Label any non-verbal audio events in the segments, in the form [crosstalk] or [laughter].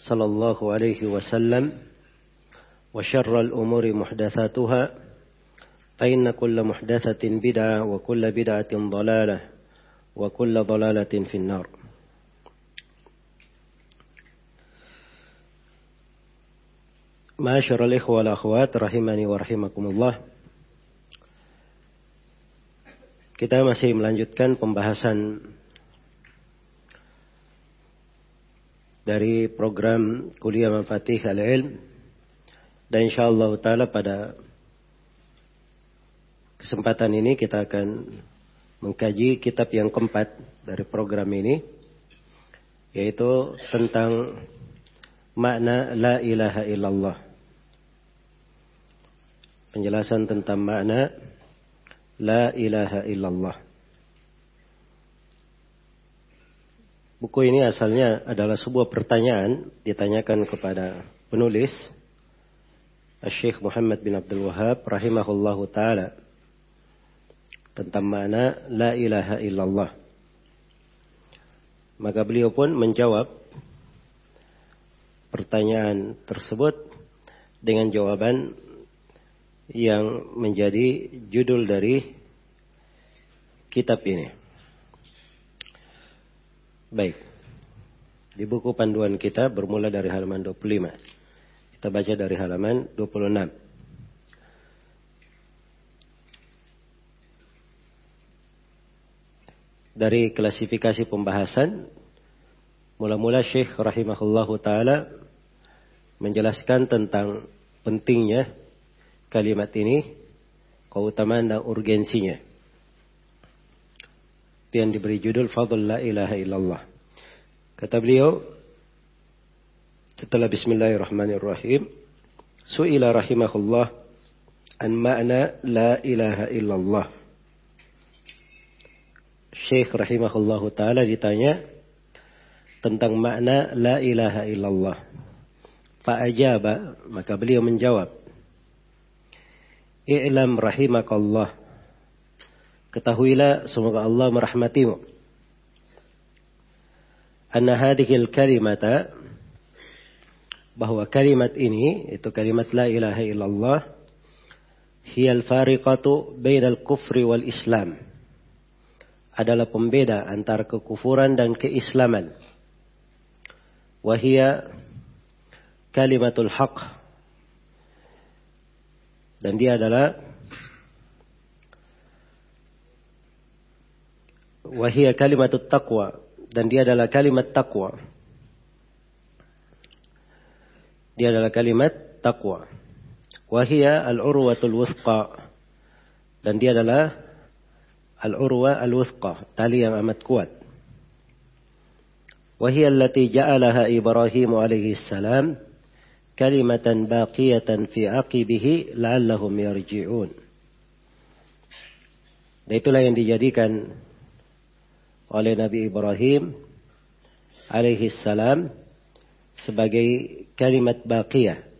صلى الله عليه وسلم وشر الأمور محدثاتها فإن كل محدثة بدعة وكل بدعة ضلالة وكل ضلالة في النار. معاشر الإخوة والأخوات رحمني ورحمكم الله. Kita masih melanjutkan pembahasan dari program kuliah Mafatih Al-Ilm dan insyaallah taala pada kesempatan ini kita akan mengkaji kitab yang keempat dari program ini yaitu tentang makna la ilaha illallah. Penjelasan tentang makna La ilaha illallah. Buku ini asalnya adalah sebuah pertanyaan ditanyakan kepada penulis Syekh Muhammad bin Abdul Wahab rahimahullahu taala tentang makna la ilaha illallah. Maka beliau pun menjawab pertanyaan tersebut dengan jawaban yang menjadi judul dari kitab ini. Baik. Di buku panduan kita bermula dari halaman 25. Kita baca dari halaman 26. Dari klasifikasi pembahasan, mula-mula Syekh rahimahullahu taala menjelaskan tentang pentingnya kalimat ini, keutamaan dan urgensinya. Yang diberi judul Fadl La ilaha illallah. Kata beliau, setelah Bismillahirrahmanirrahim, Su'ila rahimahullah an ma'na la ilaha illallah. Syekh rahimahullahu ta'ala ditanya tentang makna la ilaha illallah. Fa'ajaba, maka beliau menjawab. I'lam rahimakallah. Ketahuilah semoga Allah merahmatimu. Anna hadhil kalimata bahwa kalimat ini itu kalimat la ilaha illallah hiyal fariqatu bainal kufri wal islam. Adalah pembeda antara kekufuran dan keislaman. Wahia kalimatul haq dan dia adalah wahia kalimat taqwa dan dia adalah kalimat taqwa. Dia adalah kalimat taqwa. Wahia al-urwatul wuthqa dan dia adalah al-urwa al-wuthqa, tali yang amat kuat. Wahia allati ja'alaha Ibrahim alaihi salam kalimatan baqiyatan fi aqibihi la'allahum yarji'un. Dan itulah yang dijadikan oleh Nabi Ibrahim alaihi salam sebagai kalimat baqiyah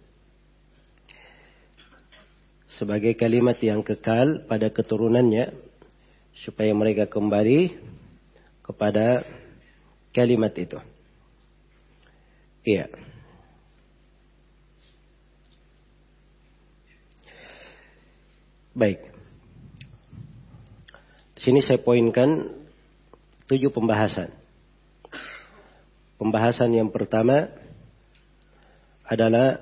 sebagai kalimat yang kekal pada keturunannya supaya mereka kembali kepada kalimat itu. Iya. Baik. Di sini saya poinkan tujuh pembahasan. Pembahasan yang pertama adalah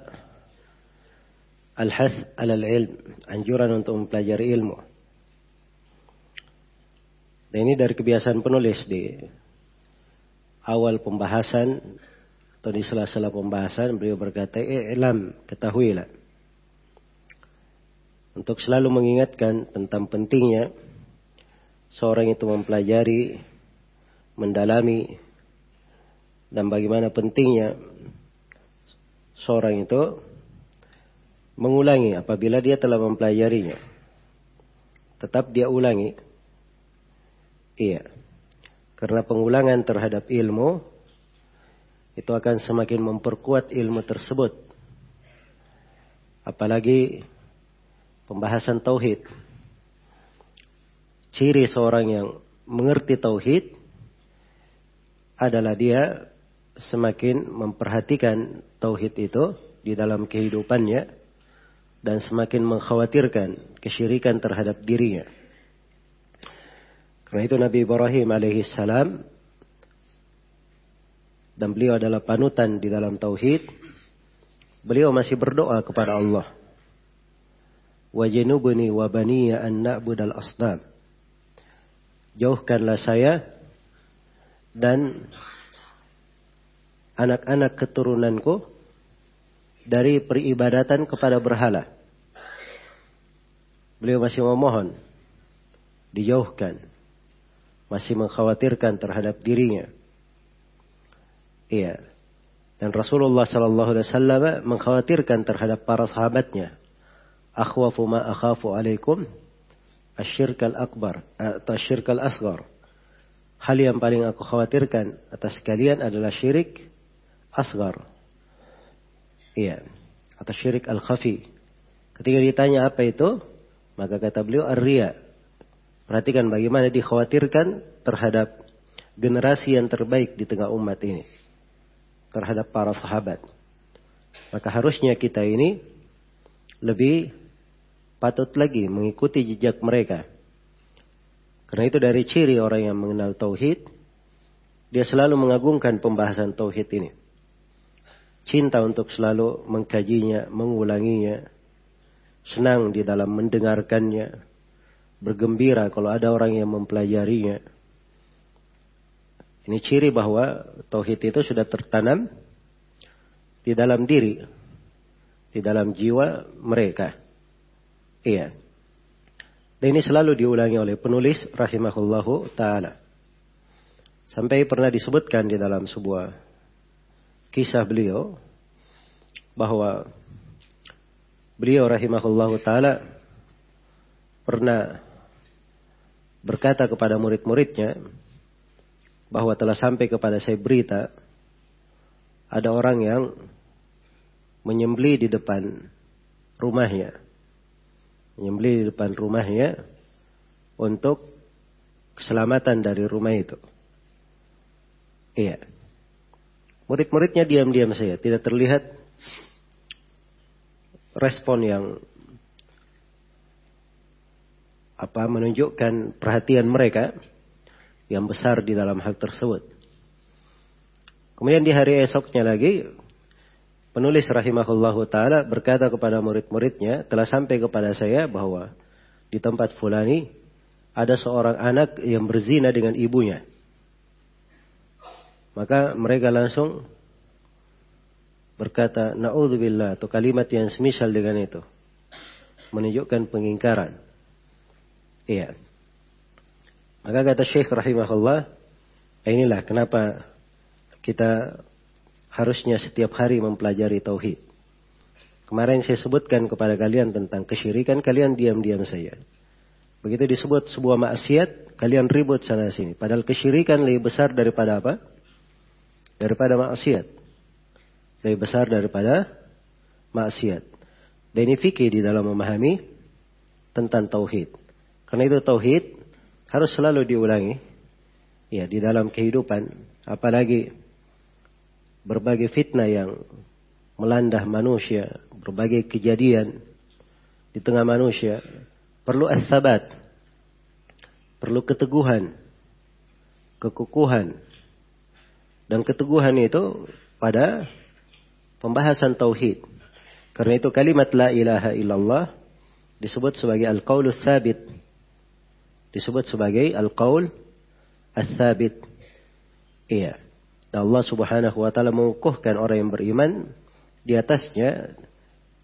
al-hath alal ilm, anjuran untuk mempelajari ilmu. Dan ini dari kebiasaan penulis di awal pembahasan atau di sela-sela pembahasan beliau berkata, "I'lam, ketahuilah." Untuk selalu mengingatkan tentang pentingnya seorang itu mempelajari, mendalami dan bagaimana pentingnya seorang itu mengulangi apabila dia telah mempelajarinya. Tetap dia ulangi. Iya. Karena pengulangan terhadap ilmu itu akan semakin memperkuat ilmu tersebut. Apalagi pembahasan tauhid. Ciri seorang yang mengerti tauhid adalah dia semakin memperhatikan tauhid itu di dalam kehidupannya dan semakin mengkhawatirkan kesyirikan terhadap dirinya. Karena itu Nabi Ibrahim alaihi salam dan beliau adalah panutan di dalam tauhid. Beliau masih berdoa kepada Allah. Wajnubni wa baniya an na'budal asnam. Jauhkanlah saya dan anak-anak keturunanku dari peribadatan kepada berhala. Beliau masih memohon dijauhkan, masih mengkhawatirkan terhadap dirinya. Iya. Dan Rasulullah Sallallahu Alaihi Wasallam mengkhawatirkan terhadap para sahabatnya. Akhwafu ma akhafu alaikum asyirk al-akbar atau asyirk al-asghar. Hal yang paling aku khawatirkan atas kalian adalah syirik asgar. Iya. Atau syirik al-khafi. Ketika ditanya apa itu, maka kata beliau ar-riya. Perhatikan bagaimana dikhawatirkan terhadap generasi yang terbaik di tengah umat ini. Terhadap para sahabat. Maka harusnya kita ini lebih patut lagi mengikuti jejak mereka. Karena itu dari ciri orang yang mengenal tauhid, dia selalu mengagungkan pembahasan tauhid ini cinta untuk selalu mengkajinya, mengulanginya, senang di dalam mendengarkannya, bergembira kalau ada orang yang mempelajarinya. Ini ciri bahwa tauhid itu sudah tertanam di dalam diri, di dalam jiwa mereka. Iya. Dan ini selalu diulangi oleh penulis rahimahullahu taala. Sampai pernah disebutkan di dalam sebuah kisah beliau bahwa beliau rahimahullahu taala pernah berkata kepada murid-muridnya bahwa telah sampai kepada saya berita ada orang yang menyembeli di depan rumahnya. Menyembeli di depan rumahnya untuk keselamatan dari rumah itu. Iya. Murid-muridnya diam-diam saja, tidak terlihat respon yang apa menunjukkan perhatian mereka yang besar di dalam hal tersebut. Kemudian di hari esoknya lagi penulis rahimahullahu taala berkata kepada murid-muridnya telah sampai kepada saya bahwa di tempat fulani ada seorang anak yang berzina dengan ibunya. Maka mereka langsung berkata naudzubillah atau kalimat yang semisal dengan itu. Menunjukkan pengingkaran. Iya. Maka kata Syekh rahimahullah, inilah kenapa kita harusnya setiap hari mempelajari tauhid. Kemarin saya sebutkan kepada kalian tentang kesyirikan, kalian diam-diam saja. Begitu disebut sebuah maksiat, kalian ribut sana sini. Padahal kesyirikan lebih besar daripada apa? daripada maksiat. Lebih besar daripada maksiat. Dan ini fikih di dalam memahami tentang tauhid. Karena itu tauhid harus selalu diulangi ya di dalam kehidupan, apalagi berbagai fitnah yang melanda manusia, berbagai kejadian di tengah manusia, perlu as-sabat, perlu keteguhan, kekukuhan. Dan keteguhan itu pada pembahasan tauhid. Karena itu kalimat la ilaha illallah disebut sebagai al-qaulus sabit. Disebut sebagai al-qaul as-sabit. Iya. Allah Subhanahu wa taala mengukuhkan orang yang beriman di atasnya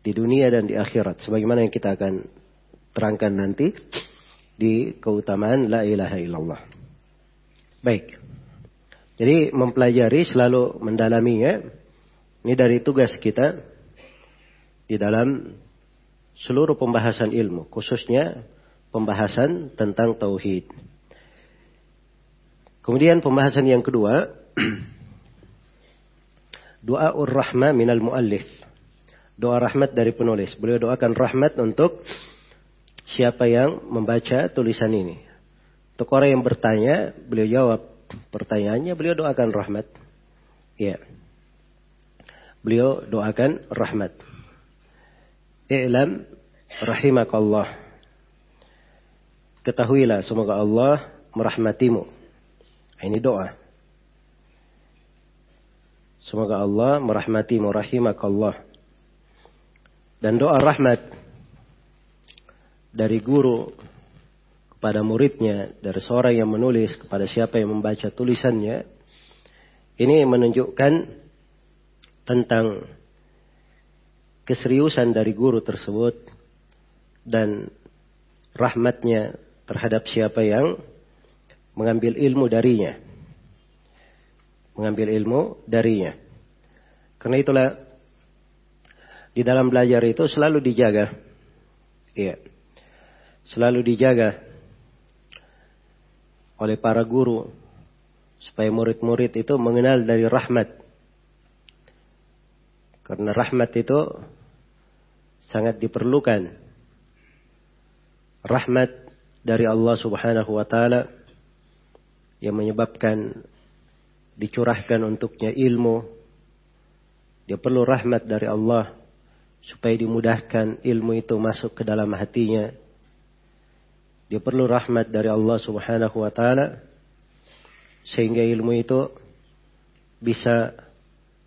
di dunia dan di akhirat sebagaimana yang kita akan terangkan nanti di keutamaan la ilaha illallah. Baik. Jadi mempelajari selalu mendalaminya ini dari tugas kita di dalam seluruh pembahasan ilmu, khususnya pembahasan tentang tauhid. Kemudian pembahasan yang kedua [clears throat] doa ur-rahmah minal muallif. Doa rahmat dari penulis. Beliau doakan rahmat untuk siapa yang membaca tulisan ini. Untuk orang yang bertanya, beliau jawab pertanyaannya, beliau doakan rahmat. Ya. Beliau doakan rahmat. I'lam rahimakallah. Ketahuilah semoga Allah merahmatimu. Ini doa. Semoga Allah merahmati murahimakallah. Dan doa rahmat dari guru kepada muridnya, dari seorang yang menulis kepada siapa yang membaca tulisannya, ini menunjukkan tentang keseriusan dari guru tersebut dan rahmatnya terhadap siapa yang mengambil ilmu darinya mengambil ilmu darinya. Karena itulah di dalam belajar itu selalu dijaga. Iya. Selalu dijaga oleh para guru supaya murid-murid itu mengenal dari rahmat. Karena rahmat itu sangat diperlukan. Rahmat dari Allah Subhanahu wa taala yang menyebabkan dicurahkan untuknya ilmu. Dia perlu rahmat dari Allah supaya dimudahkan ilmu itu masuk ke dalam hatinya. Dia perlu rahmat dari Allah Subhanahu wa taala sehingga ilmu itu bisa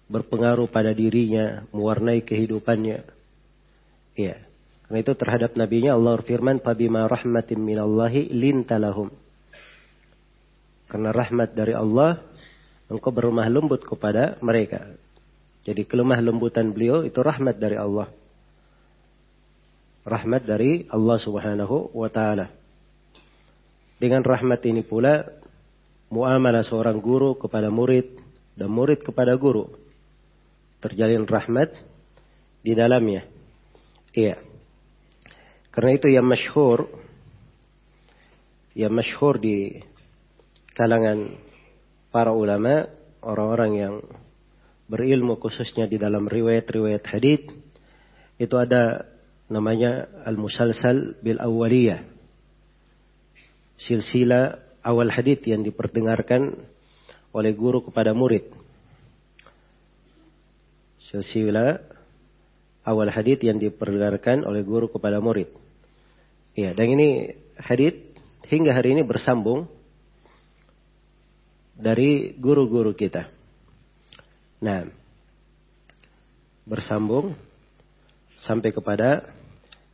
berpengaruh pada dirinya, mewarnai kehidupannya. Iya. Karena itu terhadap nabinya Allah firman, "Fabima rahmatin minallahi lintalahum." Karena rahmat dari Allah, engkau berlemah lembut kepada mereka. Jadi kelemah lembutan beliau itu rahmat dari Allah. Rahmat dari Allah Subhanahu wa taala. Dengan rahmat ini pula muamalah seorang guru kepada murid dan murid kepada guru terjalin rahmat di dalamnya. Iya. Karena itu yang masyhur yang masyhur di kalangan para ulama, orang-orang yang berilmu khususnya di dalam riwayat-riwayat hadith itu ada namanya al-musalsal bil awaliyah. Silsilah awal hadith yang diperdengarkan oleh guru kepada murid. Silsilah awal hadith yang diperdengarkan oleh guru kepada murid. Ya, dan ini hadith hingga hari ini bersambung dari guru-guru kita. Nah, bersambung sampai kepada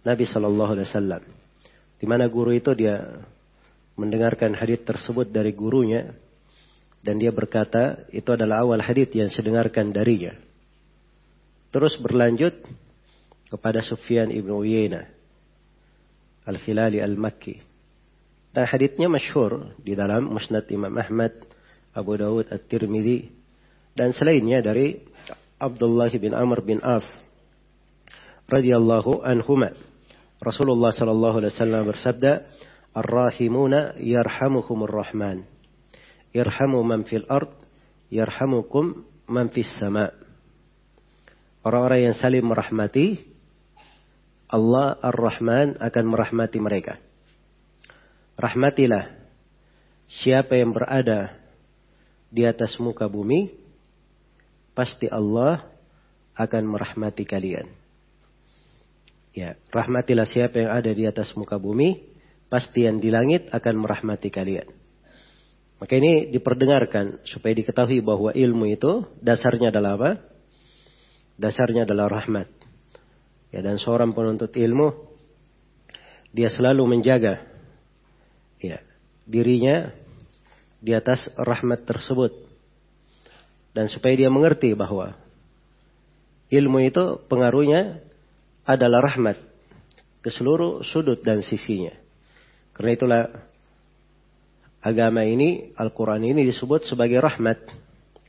Nabi Shallallahu Alaihi Wasallam, di mana guru itu dia mendengarkan hadis tersebut dari gurunya dan dia berkata itu adalah awal hadis yang saya dengarkan darinya. Terus berlanjut kepada Sufyan ibnu Uyainah al-Hilali al-Makki. Dan hadisnya masyhur di dalam Musnad Imam Ahmad Abu Dawud At-Tirmidzi dan selainnya dari Abdullah bin Amr bin As radhiyallahu anhuma. Rasulullah sallallahu alaihi wasallam bersabda, "Ar-rahimuna yarhamuhumur rahman. Irhamu man fil ard, yarhamukum man fis sama." Orang-orang yang saling merahmati, Allah Ar-Rahman akan merahmati mereka. Rahmatilah siapa yang berada di atas muka bumi, pasti Allah akan merahmati kalian. Ya, rahmatilah siapa yang ada di atas muka bumi, pasti yang di langit akan merahmati kalian. Maka ini diperdengarkan supaya diketahui bahwa ilmu itu dasarnya adalah apa? Dasarnya adalah rahmat. Ya, dan seorang penuntut ilmu dia selalu menjaga ya, dirinya di atas rahmat tersebut. Dan supaya dia mengerti bahwa ilmu itu pengaruhnya adalah rahmat ke seluruh sudut dan sisinya. Karena itulah agama ini, Al-Quran ini disebut sebagai rahmat.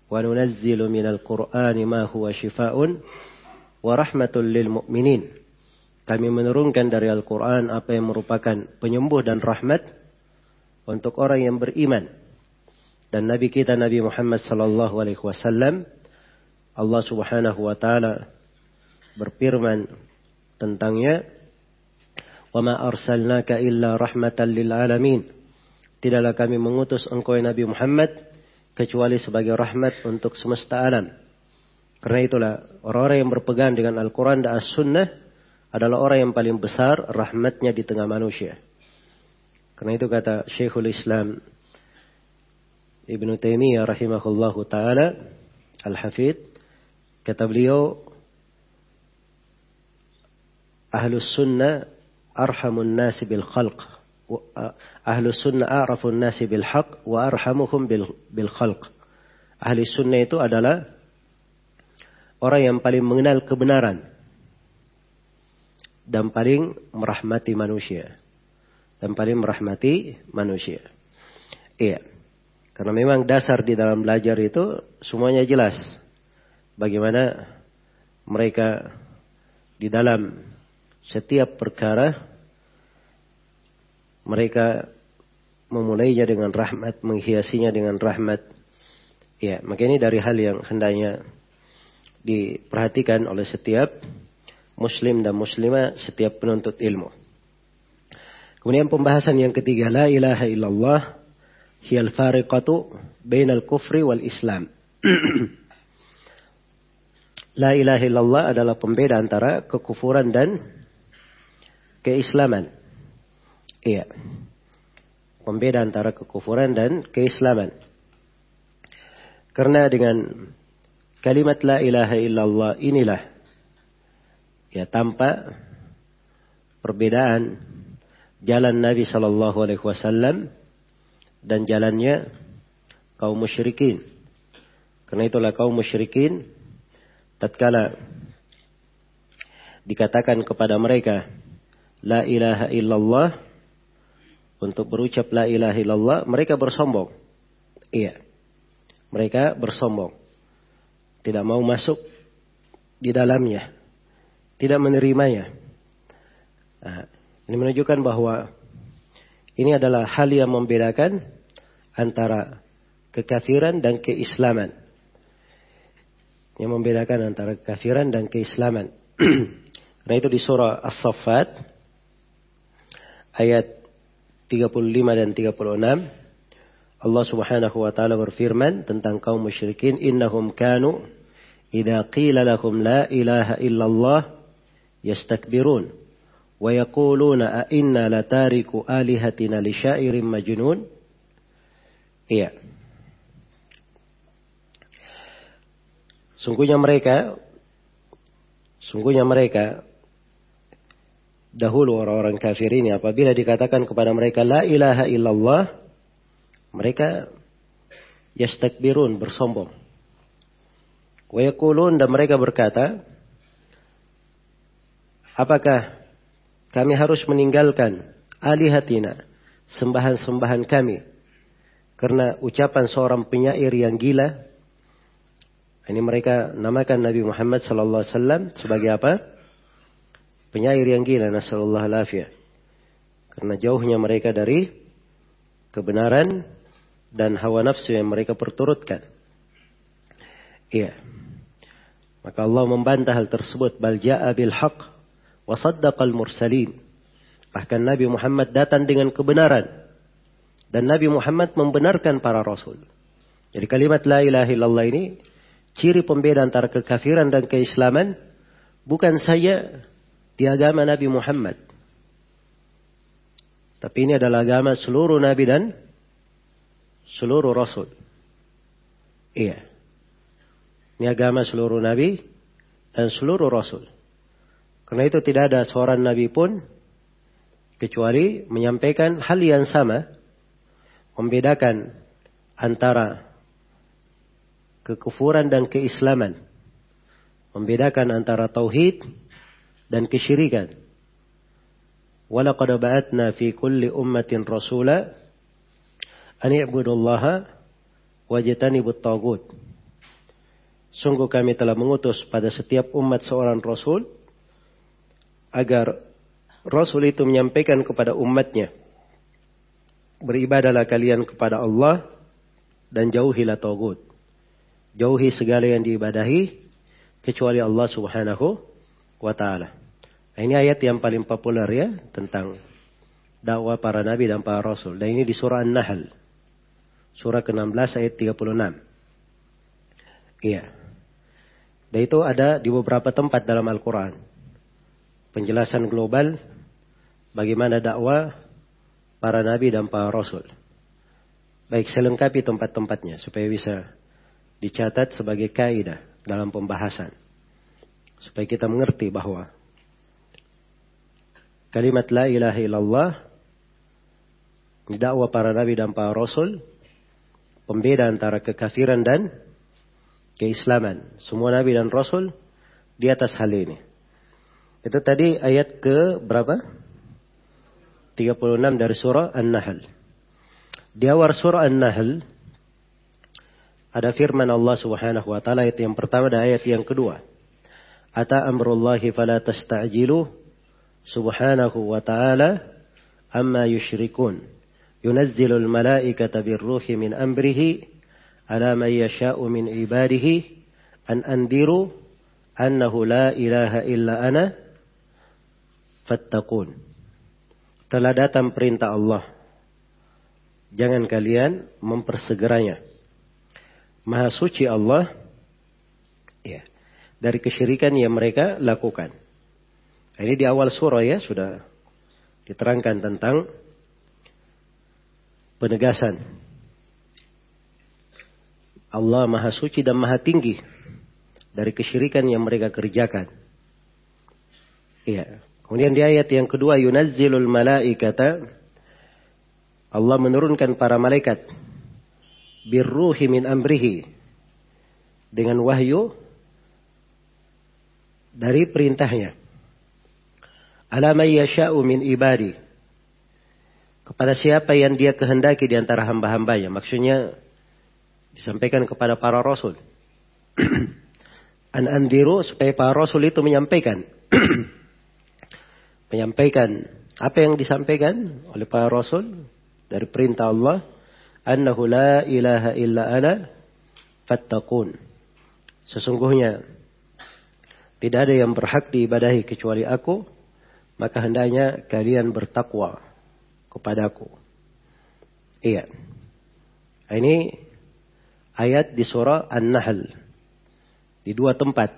Qur'ani ma huwa shifa'un wa rahmatul lil mu'minin. Kami menurunkan dari Al-Quran apa yang merupakan penyembuh dan rahmat untuk orang yang beriman dan Nabi kita Nabi Muhammad sallallahu alaihi wasallam Allah Subhanahu wa taala berfirman tentangnya wa ma arsalnaka illa rahmatan lil alamin tidaklah kami mengutus engkau ya Nabi Muhammad kecuali sebagai rahmat untuk semesta alam karena itulah orang-orang yang berpegang dengan Al-Quran dan As-Sunnah adalah orang yang paling besar rahmatnya di tengah manusia. Karena itu kata Syekhul Islam Ibn Taimiyah rahimahullahu taala Al-Hafid kata beliau Ahlus Sunnah arhamun nasi bil khalq. Ahlu sunnah a'rafun nasi bil haq wa arhamuhum bil, bil khalq. Ahli sunnah itu adalah orang yang paling mengenal kebenaran dan paling merahmati manusia. Dan paling merahmati manusia. Iya. Karena memang dasar di dalam belajar itu semuanya jelas. Bagaimana mereka di dalam setiap perkara mereka memulainya dengan rahmat, menghiasinya dengan rahmat. Ya, maka ini dari hal yang hendaknya diperhatikan oleh setiap muslim dan muslimah, setiap penuntut ilmu. Kemudian pembahasan yang ketiga, la ilaha illallah hiyal fariqatu bainal kufri wal islam. la ilaha illallah adalah pembeda antara kekufuran dan keislaman. Iya. Pembeda antara kekufuran dan keislaman. Karena dengan kalimat la ilaha illallah inilah ya tanpa perbedaan jalan Nabi Shallallahu Alaihi Wasallam dan jalannya kaum musyrikin. Karena itulah kaum musyrikin tatkala dikatakan kepada mereka la ilaha illallah untuk berucap la ilaha illallah mereka bersombong. Iya. Mereka bersombong. Tidak mau masuk di dalamnya. Tidak menerimanya. Nah, ini menunjukkan bahwa ini adalah hal yang membedakan antara kekafiran dan keislaman. Yang membedakan antara kekafiran dan keislaman. [clears throat] Nah itu di surah As-Saffat ayat 35 dan 36 Allah Subhanahu wa taala berfirman tentang kaum musyrikin innahum kanu idza qila lahum la ilaha illallah yastakbirun wa yaquluna a inna latariku alihatina li syairin majnun iya. Sungguhnya mereka sungguhnya mereka dahulu orang-orang kafir ini apabila dikatakan kepada mereka la ilaha illallah mereka yastakbirun bersombong. Wa dan mereka berkata apakah kami harus meninggalkan alihatina sembahan-sembahan kami karena ucapan seorang penyair yang gila ini mereka namakan Nabi Muhammad sallallahu alaihi wasallam sebagai apa? penyair yang gila nasallallahu alafiyah. Karena jauhnya mereka dari kebenaran dan hawa nafsu yang mereka perturutkan. Iya. Maka Allah membantah hal tersebut. Bal ja'a bil haq wa saddaqal mursalin. Bahkan Nabi Muhammad datang dengan kebenaran dan Nabi Muhammad membenarkan para rasul. Jadi kalimat la ilaha illallah ini ciri pembeda antara kekafiran dan keislaman bukan saja di agama Nabi Muhammad. Tapi ini adalah agama seluruh nabi dan seluruh rasul. Iya. Ini agama seluruh nabi dan seluruh rasul. Karena itu tidak ada seorang nabi pun kecuali menyampaikan hal yang sama, membedakan antara kekufuran dan keislaman, membedakan antara tauhid dan kesyirikan. Walaqad ba'atna fi kulli ummatin rasula an i'budullaha wajtanibut tagut. Sungguh kami telah mengutus pada setiap umat seorang rasul agar rasul itu menyampaikan kepada umatnya beribadalah kalian kepada Allah dan jauhilah tagut. Jauhi segala yang diibadahi kecuali Allah Subhanahu wa taala. Nah, ini ayat yang paling populer ya tentang dakwah para nabi dan para rasul. Dan ini di surah An-Nahl. Surah ke-16 ayat 36. Iya. Dan itu ada di beberapa tempat dalam Al-Quran. Penjelasan global bagaimana dakwah para nabi dan para rasul. Baik, selengkapi tempat-tempatnya supaya bisa dicatat sebagai kaidah dalam pembahasan. Supaya kita mengerti bahwa kalimat la ilaha illallah dakwah para nabi dan para rasul pembeda antara kekafiran dan keislaman. Semua nabi dan rasul di atas hal ini. Itu tadi ayat ke berapa? 36 dari surah An-Nahl. Di awal surah An-Nahl ada firman Allah Subhanahu wa taala ayat yang pertama dan ayat yang kedua. Ata amrullahi fala tasta'jilu subhanahu wa ta'ala amma yushrikun. Yunazzilul malaikata birruhi min amrihi ala man yasha'u min ibadihi an andiru annahu la ilaha illa ana fattaqun telah datang perintah Allah jangan kalian mempersegeranya maha suci Allah ya dari kesyirikan yang mereka lakukan ini di awal surah ya sudah diterangkan tentang penegasan Allah maha suci dan maha tinggi dari kesyirikan yang mereka kerjakan. Iya. Kemudian di ayat yang kedua yunazzilul malaikata Allah menurunkan para malaikat birruhi min amrihi dengan wahyu dari perintahnya. Ala may yasha'u min ibadi. Kepada siapa yang dia kehendaki di antara hamba-hambanya. Maksudnya disampaikan kepada para rasul. [clears throat] An andiru supaya para rasul itu menyampaikan. [clears throat] menyampaikan apa yang disampaikan oleh para rasul dari perintah Allah. Annahu la ilaha illa ana fattaqun. Sesungguhnya tidak ada yang berhak diibadahi kecuali aku. Maka hendaknya kalian bertakwa kepadaku. Iya. Ini ayat di surah An-Nahl. Di dua tempat.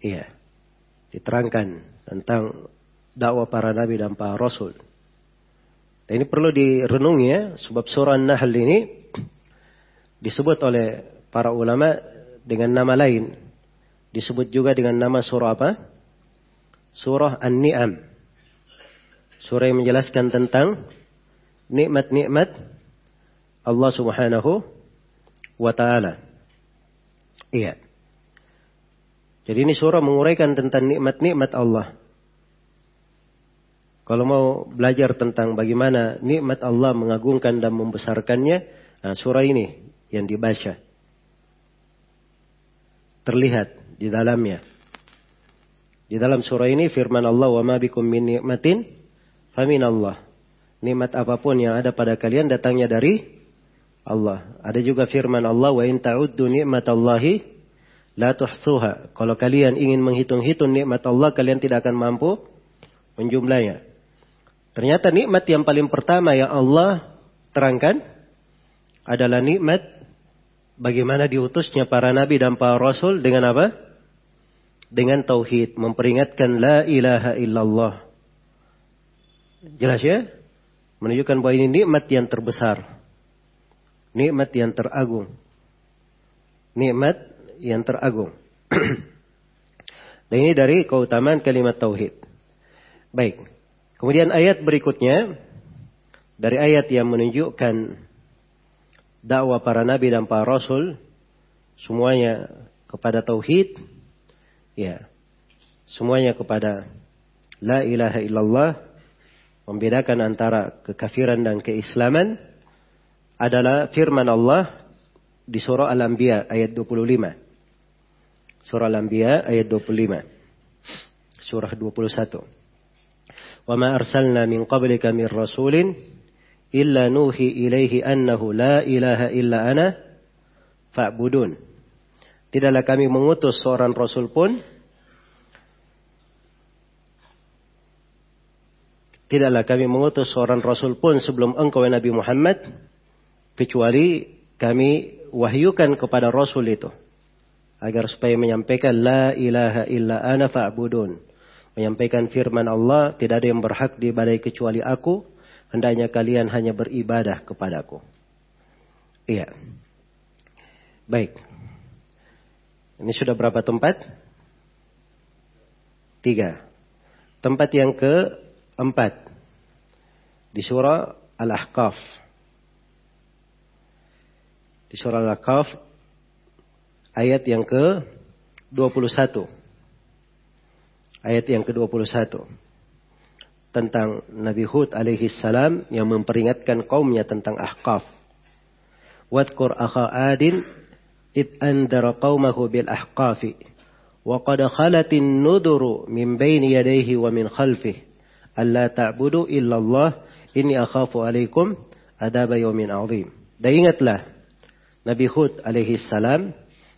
Iya. Diterangkan tentang dakwah para nabi dan para rasul. Dan ini perlu direnungi ya, sebab surah An-Nahl ini disebut oleh para ulama dengan nama lain. Disebut juga dengan nama surah apa? Surah An-Ni'am. Surah yang menjelaskan tentang nikmat-nikmat Allah Subhanahu wa taala. Iya. Jadi ini surah menguraikan tentang nikmat-nikmat Allah. Kalau mau belajar tentang bagaimana nikmat Allah mengagungkan dan membesarkannya, nah surah ini yang dibaca. Terlihat di dalamnya. Di dalam surah ini firman Allah wa ma bikum min nikmatin famin Allah. Nikmat apa pun yang ada pada kalian datangnya dari Allah. Ada juga firman Allah wa in ta'uddu ni'matallahi La tuhsuha. Kalau kalian ingin menghitung-hitung nikmat Allah, kalian tidak akan mampu menjumlahnya. Ternyata nikmat yang paling pertama yang Allah terangkan adalah nikmat bagaimana diutusnya para nabi dan para rasul dengan apa? Dengan tauhid, memperingatkan la ilaha illallah. Jelas ya? Menunjukkan bahwa ini nikmat yang terbesar. Nikmat yang teragung. Nikmat yang teragung. [clears throat] Dan ini dari keutamaan kalimat tauhid. Baik. Kemudian ayat berikutnya dari ayat yang menunjukkan dakwah para nabi dan para rasul semuanya kepada tauhid ya semuanya kepada la ilaha illallah membedakan antara kekafiran dan keislaman adalah firman Allah di surah Al-Anbiya ayat 25 surah Al-Anbiya ayat 25 surah 21 Wa ma arsalna min qablika min rasulin illa nuhi ilaihi annahu la ilaha illa ana fa'budun. Tidaklah kami mengutus seorang rasul pun Tidaklah kami mengutus seorang rasul pun sebelum engkau ya Nabi Muhammad kecuali kami wahyukan kepada rasul itu agar supaya menyampaikan la ilaha illa ana fa'budun. Menyampaikan firman Allah tidak ada yang berhak diibadai kecuali aku hendaknya kalian hanya beribadah kepadaku. Iya. Baik. Ini sudah berapa tempat? Tiga. Tempat yang keempat. Di surah Al-Ahqaf. Di surah Al-Ahqaf. Ayat yang ke-21. Ayat yang ke-21 tentang Nabi Hud alaihi salam yang memperingatkan kaumnya tentang ahqaf. Wadkur akha adin id andara qaumahu bil ahqafi wa qad khalatin nuduru min baini yadayhi wa min khalfihi alla ta'budu illa Allah inni akhafu alaikum adab yawmin azim. Dan ingatlah Nabi Hud alaihi salam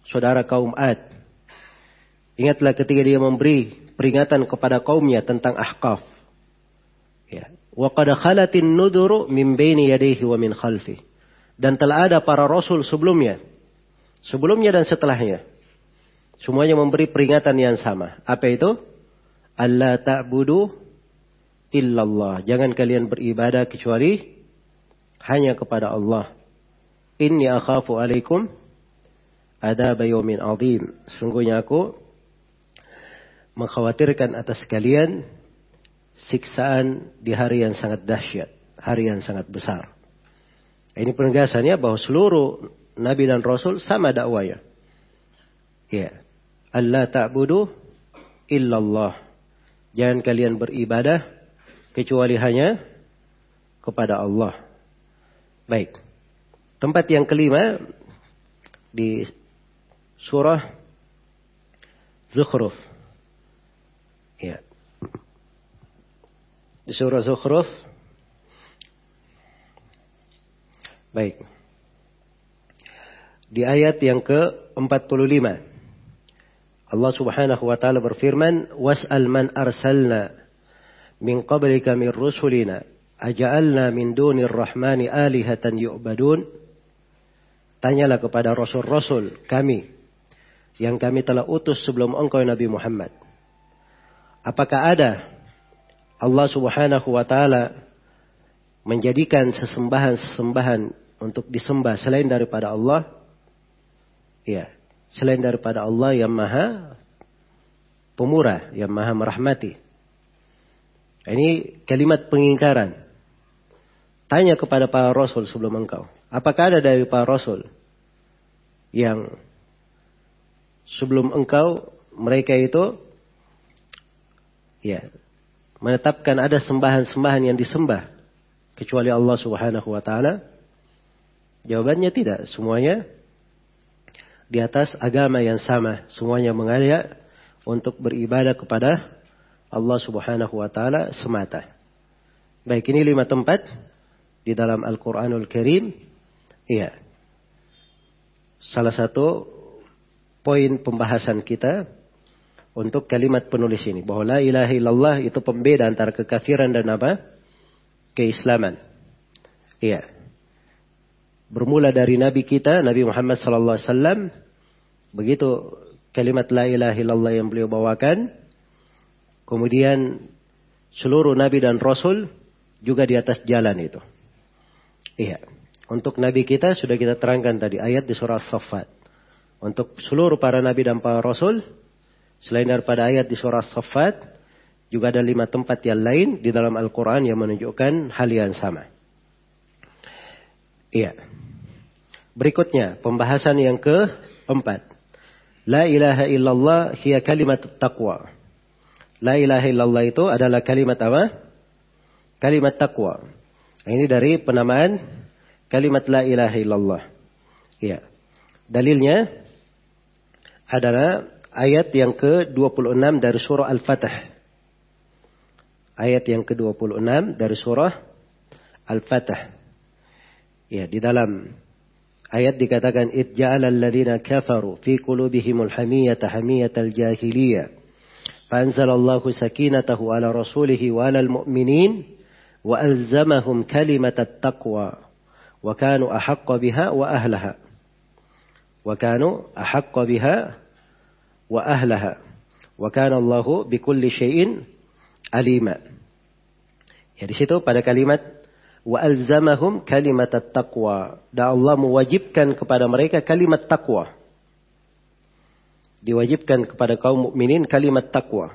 saudara kaum Ad. Ingatlah ketika dia memberi peringatan kepada kaumnya tentang ahqaf Ya. Wa khalatin nuduru min baini wa min khalfi. Dan telah ada para rasul sebelumnya. Sebelumnya dan setelahnya. Semuanya memberi peringatan yang sama. Apa itu? Allah ta'budu illallah. Jangan kalian beribadah kecuali hanya kepada Allah. Inni akhafu alaikum ada yawmin azim. Sungguhnya aku mengkhawatirkan atas kalian siksaan di hari yang sangat dahsyat, hari yang sangat besar. Ini penegasannya bahwa seluruh nabi dan rasul sama dakwanya. Ya. Allah ta'budu illallah. Jangan kalian beribadah kecuali hanya kepada Allah. Baik. Tempat yang kelima di surah Zukhruf. Ya. Di surah Zukhruf. Baik. Di ayat yang ke-45. Allah Subhanahu wa taala berfirman, "Was'al man arsalna min qablika min rusulina aja'alna min dunir rahmani alihatan yu'badun?" Tanyalah kepada rasul-rasul kami yang kami telah utus sebelum engkau Nabi Muhammad. Apakah ada Allah Subhanahu wa taala menjadikan sesembahan-sesembahan untuk disembah selain daripada Allah? Ya selain daripada Allah yang maha pemurah yang maha merahmati. Ini kalimat pengingkaran. Tanya kepada para rasul sebelum engkau. Apakah ada dari para rasul yang sebelum engkau mereka itu ya menetapkan ada sembahan-sembahan yang disembah kecuali Allah Subhanahu wa taala? Jawabannya tidak, semuanya di atas agama yang sama, semuanya mengajak untuk beribadah kepada Allah Subhanahu wa taala semata. Baik, ini lima tempat di dalam Al-Qur'anul Karim. Iya. Salah satu poin pembahasan kita untuk kalimat penulis ini. Bahwa la ilaha illallah itu pembeda antara kekafiran dan apa? Keislaman. Iya. Bermula dari Nabi kita, Nabi Muhammad sallallahu alaihi wasallam. Begitu kalimat la ilaha illallah yang beliau bawakan. Kemudian seluruh Nabi dan Rasul juga di atas jalan itu. Iya. Untuk Nabi kita sudah kita terangkan tadi ayat di surah As-Saffat. Untuk seluruh para Nabi dan para Rasul Selain daripada ayat di surah Safat, juga ada lima tempat yang lain di dalam Al-Quran yang menunjukkan hal yang sama. Iya. Berikutnya, pembahasan yang keempat. La ilaha illallah hiya kalimat taqwa. La ilaha illallah itu adalah kalimat apa? Kalimat taqwa. Ini dari penamaan kalimat la ilaha illallah. Iya. Dalilnya adalah ayat yang ke-26 dari surah al-fatih Ayat yang ke-26 dari surah al-fatih Ya, di dalam ayat dikatakan id ja'ala alladziina kafaru fi qulubihimul hamiyata hamiyatal jahiliyah. Fanzalallahu sakinatahu ala rasulihi wa alal mu'minin wa alzamahum kalimatat taqwa wa kanu ahaqqa biha wa ahlaha. وكانوا أحق بها wa ahlaha. Wa kana Allahu bikulli syai'in alima. Ya di situ pada kalimat wa alzamahum kalimat taqwa. Dan Allah mewajibkan kepada mereka kalimat takwa. Diwajibkan kepada kaum mukminin kalimat takwa.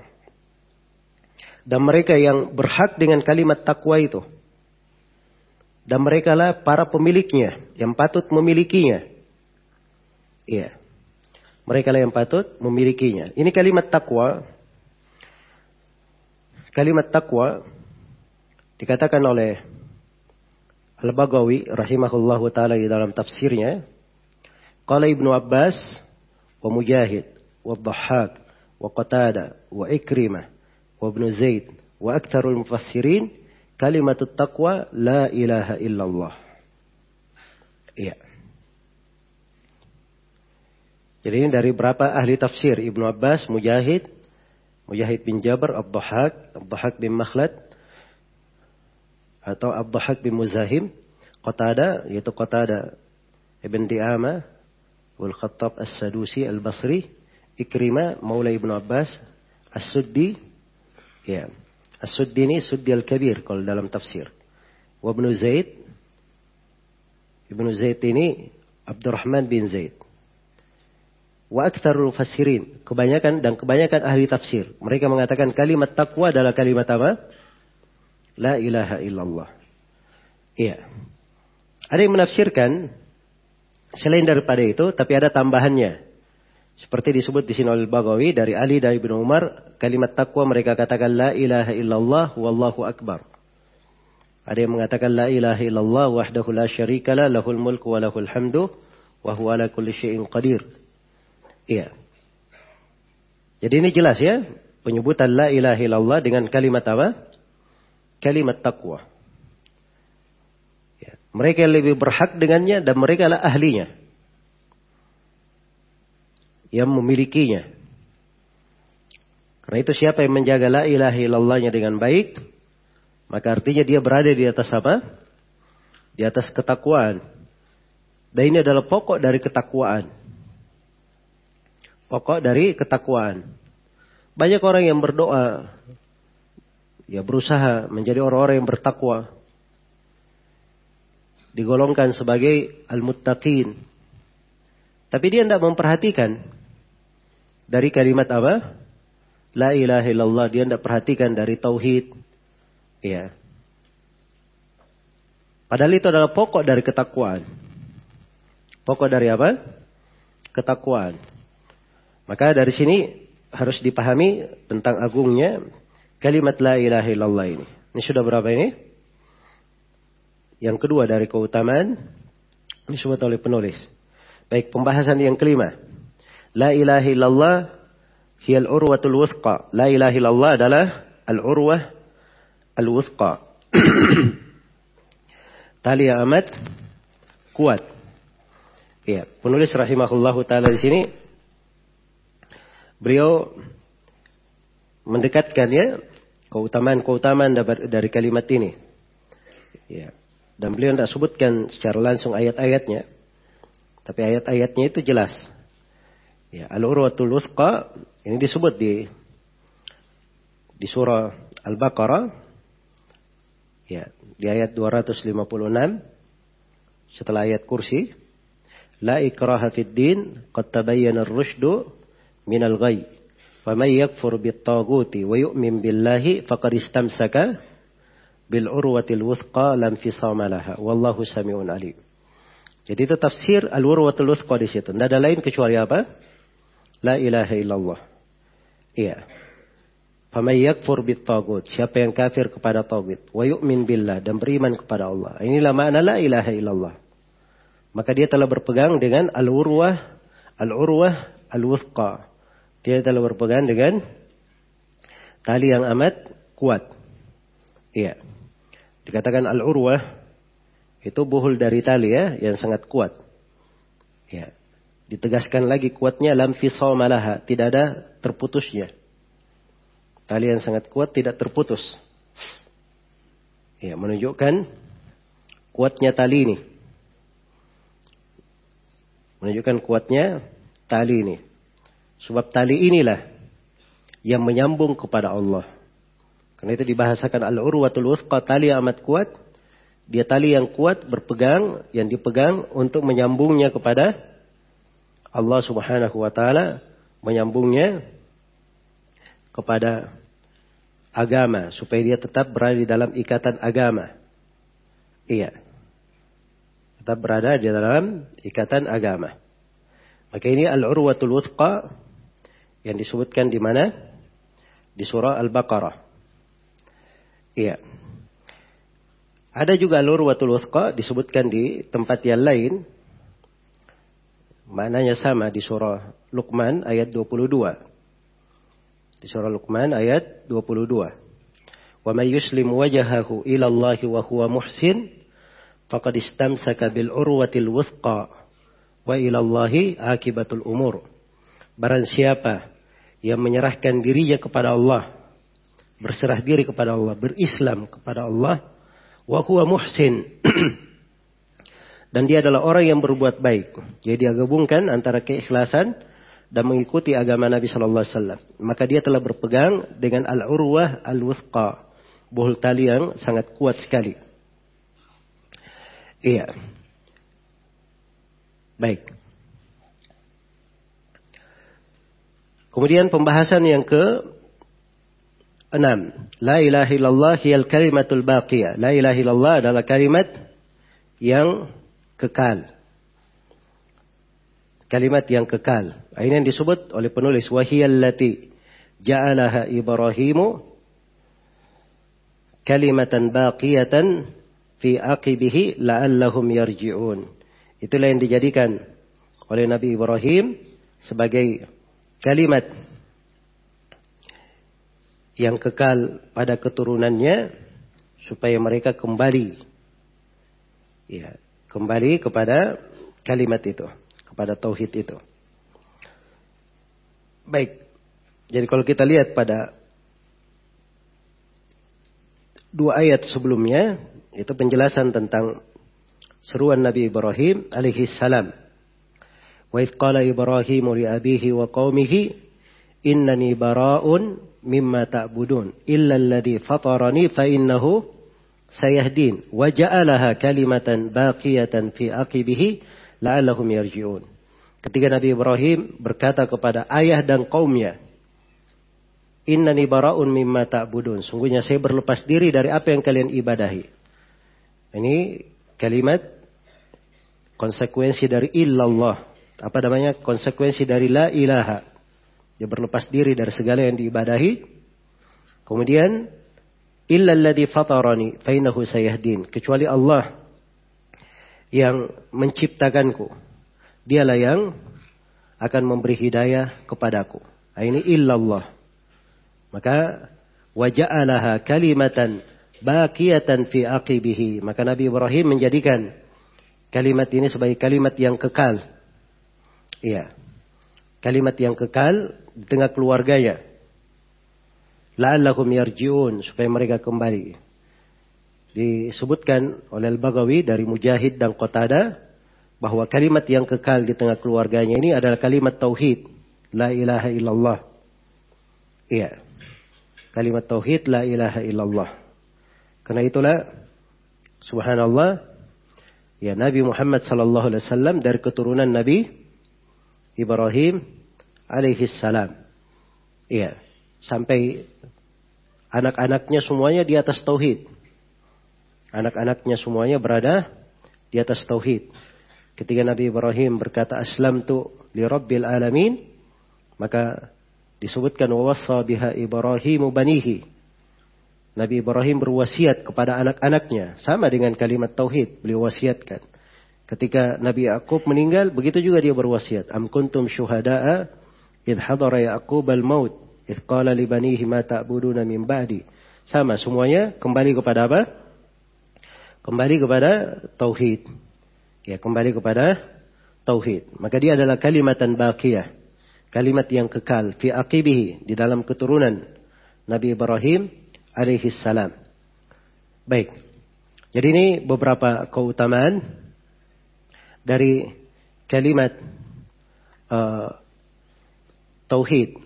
Dan mereka yang berhak dengan kalimat takwa itu. Dan mereka lah para pemiliknya yang patut memilikinya. Iya. Mereka lah yang patut memilikinya. Ini kalimat takwa. Kalimat takwa dikatakan oleh Al-Bagawi rahimahullahu taala di dalam tafsirnya. Qala Ibnu Abbas wa Mujahid wa Dhahhak wa Qatada wa Ikrimah wa Ibnu Zaid wa aktsarul mufassirin kalimat taqwa la ilaha illallah. Iya. Jadi ini dari berapa ahli tafsir? Ibnu Abbas, Mujahid, Mujahid bin Jabir, Abdahak, Abdahak bin Makhlad, atau Abdahak bin Muzahim, Qatada, yaitu Qatada Ibn Di'ama, Wal Khattab As-Sadusi Al-Basri, Ikrima, Maula Ibnu Abbas, As-Suddi, ya. As-Suddi ini Suddi Al-Kabir kalau dalam tafsir. Wa Ibnu Zaid, Ibnu Zaid ini Abdurrahman bin Zaid wa aktsarul mufassirin, kebanyakan dan kebanyakan ahli tafsir, mereka mengatakan kalimat takwa adalah kalimat apa? La ilaha illallah. Iya. Ada yang menafsirkan selain daripada itu, tapi ada tambahannya. Seperti disebut di sini oleh Bagawi dari Ali dan Ibnu Umar, kalimat takwa mereka katakan la ilaha illallah wallahu akbar. Ada yang mengatakan la ilaha illallah wahdahu la syarikalah lahul mulku wa lahul hamdu wa huwa ala kulli syai'in qadir. Iya. Jadi ini jelas ya, penyebutan la ilaha illallah dengan kalimat apa? Kalimat takwa. Ya. Mereka lebih berhak dengannya dan mereka lah ahlinya. Yang memilikinya. Karena itu siapa yang menjaga la ilaha illallahnya dengan baik, maka artinya dia berada di atas apa? Di atas ketakwaan. Dan ini adalah pokok dari ketakwaan pokok dari ketakwaan. Banyak orang yang berdoa, ya berusaha menjadi orang-orang yang bertakwa. Digolongkan sebagai al-muttaqin. Tapi dia tidak memperhatikan dari kalimat apa? La ilaha illallah. Dia tidak perhatikan dari tauhid. Ya. Padahal itu adalah pokok dari ketakwaan. Pokok dari apa? Ketakwaan. Maka dari sini harus dipahami tentang agungnya kalimat la ilaha illallah ini. Ini sudah berapa ini? Yang kedua dari keutamaan disebut oleh penulis. Baik, pembahasan yang kelima. La ilaha illallah hiya al-urwatul wuthqa. La ilaha illallah adalah al-urwah al-wuthqa. [clears throat] Tali amat kuat. Ya, penulis rahimahullahu taala di sini beliau mendekatkan ya keutamaan-keutamaan dari kalimat ini. Ya. Dan beliau tidak sebutkan secara langsung ayat-ayatnya. Tapi ayat-ayatnya itu jelas. Ya, Al-Urwatul Wuthqa ini disebut di di surah Al-Baqarah ya, di ayat 256 setelah ayat kursi la ikraha fid din qad tabayyana ar-rusydu minal ghayy faman yakfur bit taguti wa yu'min billahi faqad istamsaka bil urwatil wuthqa lam fisama laha wallahu samiun alim jadi itu tafsir al urwatul wuthqa di situ tidak ada lain kecuali apa La ilaha illallah. Iya. Faman yakfur bit tagut. Siapa yang kafir kepada tagut. Wa yu'min billah. Dan beriman kepada Allah. Inilah makna la ilaha illallah. Maka dia telah berpegang dengan al-urwah. Al-urwah al-wuthqa. Dia telah berpegang dengan tali yang amat kuat. Iya. Dikatakan al-urwah. Itu buhul dari tali ya. Yang sangat kuat. Iya. Ditegaskan lagi kuatnya lam fisomalaha. Tidak ada terputusnya. Tali yang sangat kuat tidak terputus. Ya, menunjukkan kuatnya tali ini. Menunjukkan kuatnya tali ini. Sebab tali inilah yang menyambung kepada Allah. Karena itu dibahasakan al-urwatul wuthqa tali amat kuat. Dia tali yang kuat berpegang, yang dipegang untuk menyambungnya kepada Allah Subhanahu wa taala menyambungnya kepada agama supaya dia tetap berada di dalam ikatan agama. Iya. Tetap berada di dalam ikatan agama. Maka ini al-urwatul wuthqa yang disebutkan di mana? Di surah Al-Baqarah. Iya. Ada juga al-urwatul wuthqa disebutkan di tempat yang lain Maknanya sama di surah Luqman ayat 22. Di surah Luqman ayat 22. Wa may yuslim wajahahu ila Allah wa huwa muhsin faqad istamsaka bil urwatil wuthqa wa ila Allah akibatul umur. Barang siapa yang menyerahkan dirinya kepada Allah, berserah diri kepada Allah, berislam kepada Allah, wa huwa muhsin [clears throat] dan dia adalah orang yang berbuat baik. Jadi dia gabungkan antara keikhlasan dan mengikuti agama Nabi Shallallahu Alaihi Wasallam. Maka dia telah berpegang dengan al-urwah al-wuthqa, buhul tali yang sangat kuat sekali. Iya. Baik. Kemudian pembahasan yang ke enam. La ilaha illallah hiyal kalimatul baqiyah. La ilaha illallah adalah kalimat yang kekal. Kalimat yang kekal. Ini yang disebut oleh penulis wahiyallati ja'alaha Ibrahimu kalimatan baqiyatan fi aqibihi la'allahum yarji'un. Itulah yang dijadikan oleh Nabi Ibrahim sebagai kalimat yang kekal pada keturunannya supaya mereka kembali ya kembali kepada kalimat itu, kepada tauhid itu. Baik. Jadi kalau kita lihat pada dua ayat sebelumnya itu penjelasan tentang seruan Nabi Ibrahim alaihi salam. Abihi wa qaumihi innani bara'un mimma ta'budun illa alladhi fatarani fa innahu sayahdin wa ja'alaha kalimatan baqiyatan fi aqibihi la'allahum yarji'un. Ketika Nabi Ibrahim berkata kepada ayah dan kaumnya, Innani bara'un mimma ta'budun. Sungguhnya saya berlepas diri dari apa yang kalian ibadahi. Ini kalimat konsekuensi dari illallah. Apa namanya? Konsekuensi dari la ilaha. Dia berlepas diri dari segala yang diibadahi. Kemudian illa alladhi fatarani fainahu sayahdin kecuali Allah yang menciptakanku dialah yang akan memberi hidayah kepadaku nah, ini illallah maka waja'alaha kalimatan baqiyatan fi aqibihi maka Nabi Ibrahim menjadikan kalimat ini sebagai kalimat yang kekal iya Kalimat yang kekal di tengah keluarganya. La'allahum yarji'un. Supaya mereka kembali. Disebutkan oleh Al-Bagawi dari Mujahid dan Qatada. Bahwa kalimat yang kekal di tengah keluarganya ini adalah kalimat tauhid. La ilaha illallah. Iya. Kalimat tauhid la ilaha illallah. Karena itulah subhanallah ya Nabi Muhammad sallallahu alaihi wasallam dari keturunan Nabi Ibrahim alaihi salam. Iya, sampai anak-anaknya semuanya di atas tauhid. Anak-anaknya semuanya berada di atas tauhid. Ketika Nabi Ibrahim berkata aslam tu li rabbil alamin, maka disebutkan wawassa biha Ibrahimu banihi. Nabi Ibrahim berwasiat kepada anak-anaknya sama dengan kalimat tauhid beliau wasiatkan. Ketika Nabi Yakub meninggal begitu juga dia berwasiat. Am kuntum syuhada'a id hadara Yaqub al-maut id qala li banihi ma ta'buduna min ba'di. Sama semuanya kembali kepada apa? Kembali kepada tauhid. Ya, kembali kepada tauhid. Maka dia adalah kalimatan baqiyah kalimat yang kekal fi aqibihi di dalam keturunan Nabi Ibrahim alaihi salam. Baik. Jadi ini beberapa keutamaan dari kalimat uh, tauhid.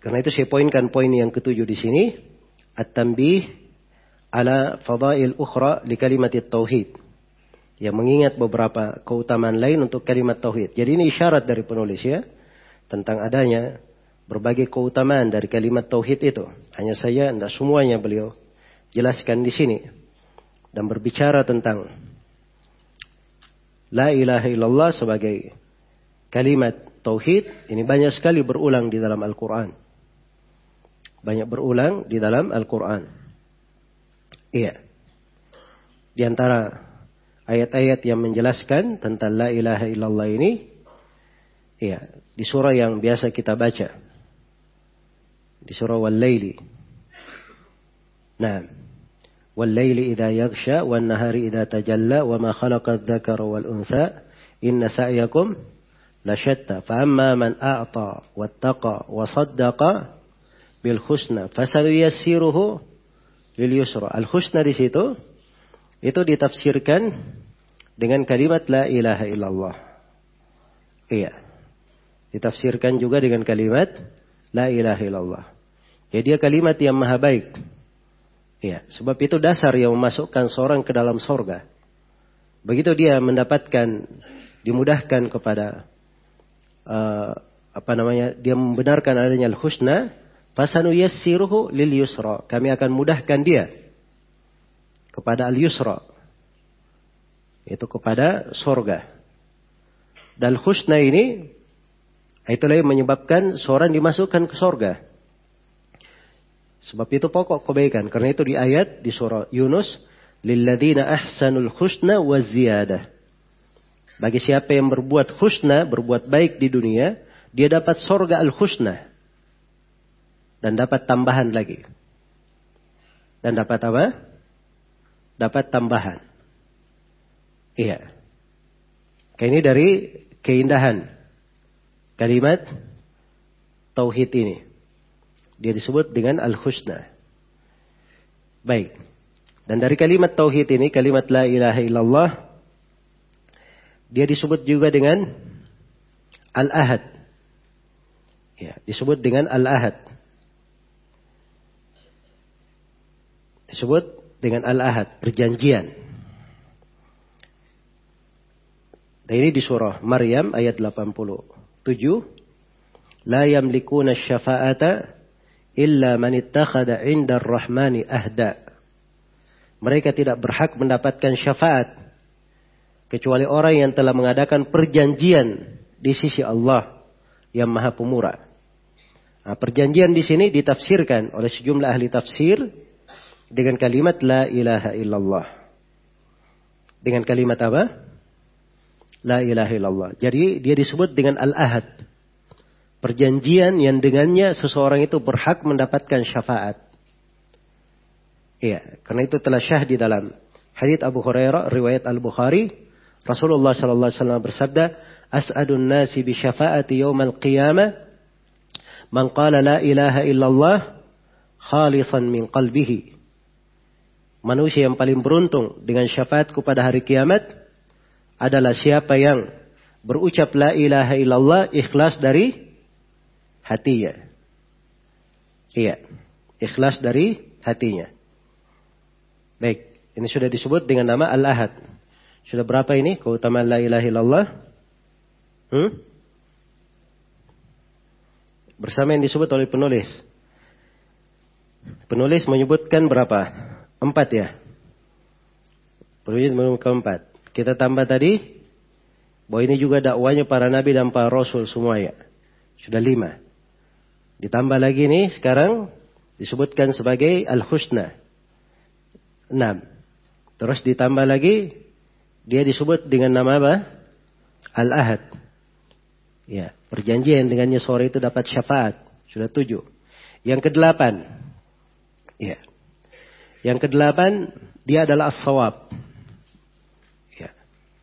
Karena itu saya poinkan poin yang ketujuh di sini, at-tanbih ala fadail ukhra li kalimat tauhid. Yang mengingat beberapa keutamaan lain untuk kalimat tauhid. Jadi ini isyarat dari penulis ya tentang adanya berbagai keutamaan dari kalimat tauhid itu. Hanya saya tidak semuanya beliau jelaskan di sini dan berbicara tentang la ilaha illallah sebagai kalimat tauhid ini banyak sekali berulang di dalam Al-Qur'an. Banyak berulang di dalam Al-Qur'an. Iya. Di antara ayat-ayat yang menjelaskan tentang la ilaha illallah ini Iya, di surah yang biasa kita baca. Di surah Wal-Laili. Nah, Ma khalaqa adh-dhakara wal untha inna sa'yakum lasyatta. Fa amma man a'ta wattaqa wa saddaqa bil husna fasanuyassiruhu lil yusra. Al husna di situ itu ditafsirkan dengan kalimat la ilaha illallah. Iya. Ditafsirkan juga dengan kalimat La ilaha illallah. Ya dia kalimat yang maha baik. Ya, sebab itu dasar yang memasukkan seorang ke dalam sorga. Begitu dia mendapatkan, dimudahkan kepada uh, apa namanya, dia membenarkan adanya al-husna, fasanu yassiruhu lil yusra. Kami akan mudahkan dia kepada al-yusra. Itu kepada sorga. Dan husna ini Itulah yang menyebabkan seorang dimasukkan ke sorga. Sebab itu pokok kebaikan. Karena itu di ayat di surah Yunus. Lilladina ahsanul husna wa ziyadah. Bagi siapa yang berbuat husna, berbuat baik di dunia, dia dapat sorga al-husna. Dan dapat tambahan lagi. Dan dapat apa? Dapat tambahan. Iya. Kayak ini dari keindahan kalimat tauhid ini. Dia disebut dengan al-husna. Baik. Dan dari kalimat tauhid ini, kalimat la ilaha illallah, dia disebut juga dengan al-ahad. Ya, disebut dengan al-ahad. Disebut dengan al-ahad, perjanjian. Dan ini di surah Maryam ayat 80. Tujuh. La yamlikuna syafa'ata illa man ittakhada 'inda ar-rahmani ahda. Mereka tidak berhak mendapatkan syafaat kecuali orang yang telah mengadakan perjanjian di sisi Allah yang Maha Pemurah. Nah, perjanjian di sini ditafsirkan oleh sejumlah ahli tafsir dengan kalimat la ilaha illallah. Dengan kalimat apa? La ilaha illallah. Jadi dia disebut dengan al-ahad. Perjanjian yang dengannya seseorang itu berhak mendapatkan syafaat. Iya, karena itu telah syah di dalam hadits Abu Hurairah riwayat Al-Bukhari, Rasulullah sallallahu alaihi wasallam bersabda, as'adun nasi bi syafaati yaumal qiyamah man qala la ilaha illallah khalisan min qalbihi. Manusia yang paling beruntung dengan syafaatku pada hari kiamat adalah siapa yang berucap la ilaha illallah ikhlas dari hatinya. Iya, ikhlas dari hatinya. Baik, ini sudah disebut dengan nama Al-Ahad. Sudah berapa ini keutamaan la ilaha illallah? Hmm? Bersama yang disebut oleh penulis. Penulis menyebutkan berapa? Empat ya. Penulis menyebutkan empat. Kita tambah tadi bahwa ini juga dakwanya para nabi dan para rasul semua ya. Sudah lima. Ditambah lagi nih sekarang disebutkan sebagai al-husna. Enam. Terus ditambah lagi dia disebut dengan nama apa? Al-ahad. Ya, perjanjian dengannya sore itu dapat syafaat. Sudah tujuh. Yang kedelapan. Ya. Yang kedelapan dia adalah as-sawab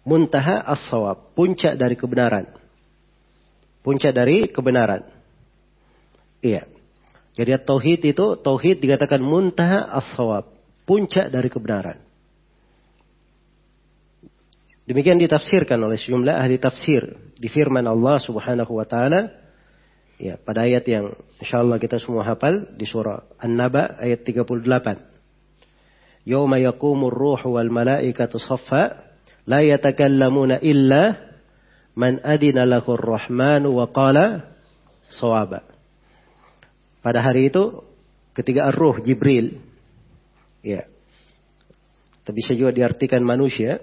muntaha as-sawab, puncak dari kebenaran. Puncak dari kebenaran. Iya. Jadi tauhid itu tauhid dikatakan muntaha as-sawab, puncak dari kebenaran. Demikian ditafsirkan oleh sejumlah ahli tafsir di firman Allah Subhanahu wa taala ya pada ayat yang insyaallah kita semua hafal di surah An-Naba ayat 38. Yauma yaqumur ruhu wal malaikatu saffa la yatakallamuna illa man adina lahur rahmanu wa qala sawaba. Pada hari itu ketika ar-ruh Jibril ya. Tapi bisa juga diartikan manusia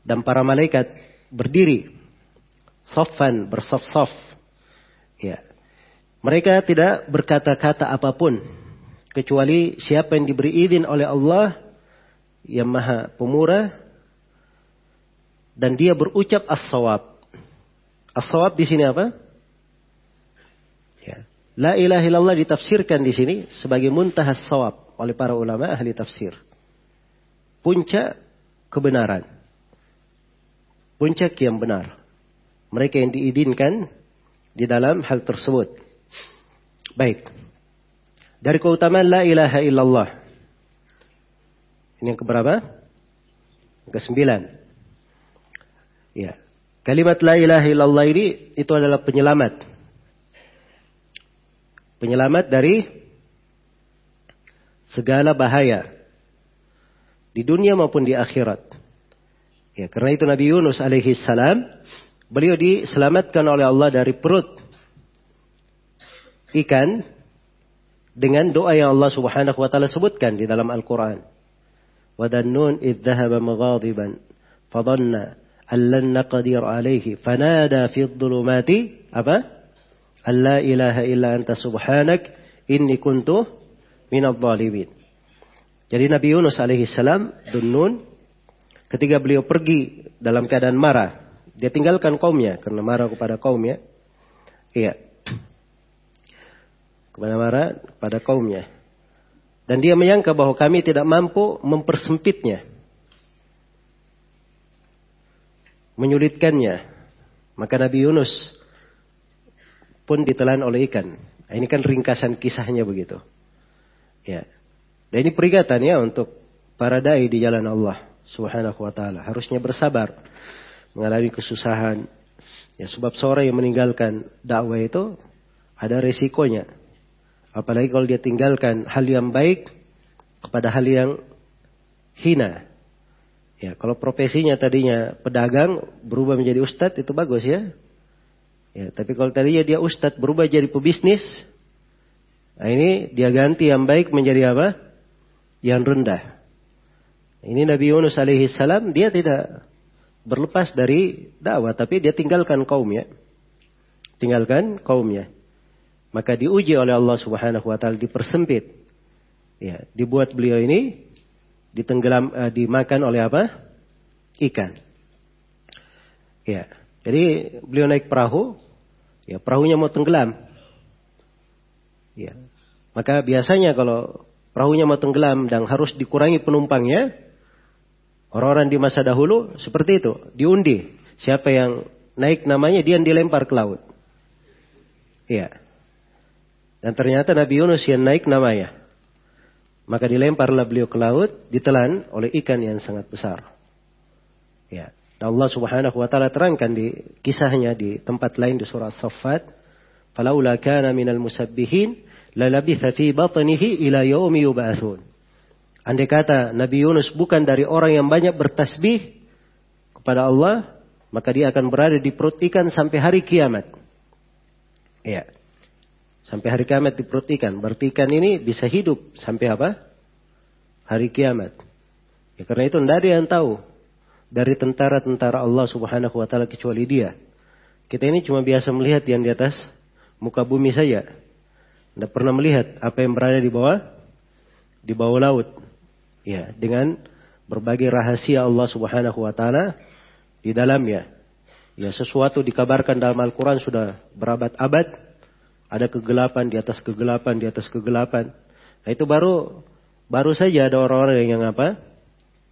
dan para malaikat berdiri sofan bersaf-saf ya. Mereka tidak berkata-kata apa pun kecuali siapa yang diberi izin oleh Allah yang maha pemurah dan dia berucap as-sawab. As-sawab di sini apa? La ilaha illallah ditafsirkan di sini sebagai muntahas sawab oleh para ulama ahli tafsir. Puncak kebenaran. Puncak yang benar. Mereka yang diizinkan di dalam hal tersebut. Baik. Dari keutamaan la ilaha illallah. Ini yang keberapa? Kesembilan. Ya. Kalimat la ilaha illallah ini itu adalah penyelamat. Penyelamat dari segala bahaya di dunia maupun di akhirat. Ya, karena itu Nabi Yunus alaihi salam beliau diselamatkan oleh Allah dari perut ikan dengan doa yang Allah Subhanahu wa taala sebutkan di dalam Al-Qur'an. Wa dannun idh dhahaba maghadiban fadanna allan naqdir alaihi fanada fi dhulumati apa? alla ilaha illa anta subhanak inni kuntu minadh dhalimin. Jadi Nabi Yunus alaihi salam Dunnun ketika beliau pergi dalam keadaan marah, dia tinggalkan kaumnya karena marah kepada kaumnya. Iya. Kepada marah kepada kaumnya. Dan dia menyangka bahwa kami tidak mampu mempersempitnya. Menyulitkannya. Maka Nabi Yunus pun ditelan oleh ikan. Nah, ini kan ringkasan kisahnya begitu. Ya. Dan ini peringatan ya untuk para dai di jalan Allah Subhanahu wa taala. Harusnya bersabar mengalami kesusahan. Ya sebab seorang yang meninggalkan dakwah itu ada resikonya. Apalagi kalau dia tinggalkan hal yang baik kepada hal yang hina. Ya, kalau profesinya tadinya pedagang berubah menjadi ustadz itu bagus ya. Ya, tapi kalau tadinya dia ustadz berubah jadi pebisnis, nah ini dia ganti yang baik menjadi apa? Yang rendah. Ini Nabi Yunus alaihi salam dia tidak berlepas dari dakwah, tapi dia tinggalkan kaumnya. Tinggalkan kaumnya. Maka diuji oleh Allah Subhanahu wa taala dipersempit. Ya, dibuat beliau ini ditenggelam uh, dimakan oleh apa? Ikan. Ya. Jadi beliau naik perahu, ya perahunya mau tenggelam. Ya. Maka biasanya kalau perahunya mau tenggelam dan harus dikurangi penumpangnya, orang-orang di masa dahulu seperti itu, diundi. Siapa yang naik namanya dia yang dilempar ke laut. Iya. Dan ternyata Nabi Yunus yang naik namanya. Maka dilemparlah beliau ke laut, ditelan oleh ikan yang sangat besar. Ya. Dan Allah Subhanahu wa taala terangkan di kisahnya di tempat lain di surah Saffat, "Falaula kana minal musabbihin lalabitha fi batnihi ila yaumi yub'atsun." Andai kata Nabi Yunus bukan dari orang yang banyak bertasbih kepada Allah, maka dia akan berada di perut ikan sampai hari kiamat. Ya. Sampai hari kiamat di perut ikan. Berarti ikan ini bisa hidup sampai apa? Hari kiamat. Ya, karena itu tidak ada yang tahu dari tentara-tentara Allah subhanahu wa ta'ala kecuali dia. Kita ini cuma biasa melihat yang di atas muka bumi saja. Tidak pernah melihat apa yang berada di bawah di bawah laut. Ya, dengan berbagai rahasia Allah subhanahu wa ta'ala di dalamnya. Ya, sesuatu dikabarkan dalam Al-Quran sudah berabad-abad ada kegelapan di atas kegelapan di atas kegelapan. Nah itu baru baru saja ada orang-orang yang apa?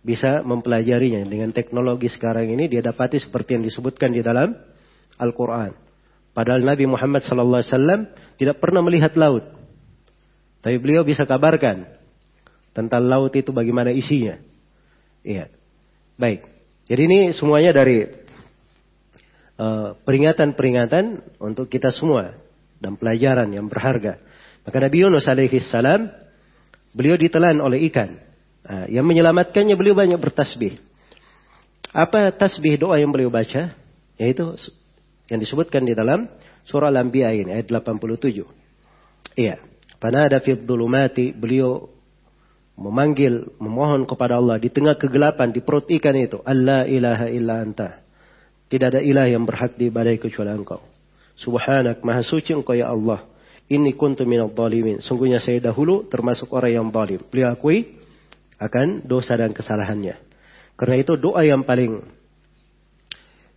Bisa mempelajarinya dengan teknologi sekarang ini dia dapati seperti yang disebutkan di dalam Al-Quran. Padahal Nabi Muhammad SAW tidak pernah melihat laut. Tapi beliau bisa kabarkan tentang laut itu bagaimana isinya. Iya. Baik. Jadi ini semuanya dari eh, peringatan-peringatan uh, untuk kita semua dan pelajaran yang berharga. Maka Nabi Yunus alaihi salam beliau ditelan oleh ikan. Nah, yang menyelamatkannya beliau banyak bertasbih. Apa tasbih doa yang beliau baca? Yaitu yang disebutkan di dalam surah Al-Anbiya ini ayat 87. Iya. Panada fi dhulumati beliau memanggil, memohon kepada Allah di tengah kegelapan di perut ikan itu. Allah ilaha illa anta. Tidak ada ilah yang berhak diibadai kecuali engkau. Subhanak, maha suci engkau ya Allah. Ini kuntu minal zalimin. Sungguhnya saya dahulu termasuk orang yang zalim. Beliau akui akan dosa dan kesalahannya. Karena itu doa yang paling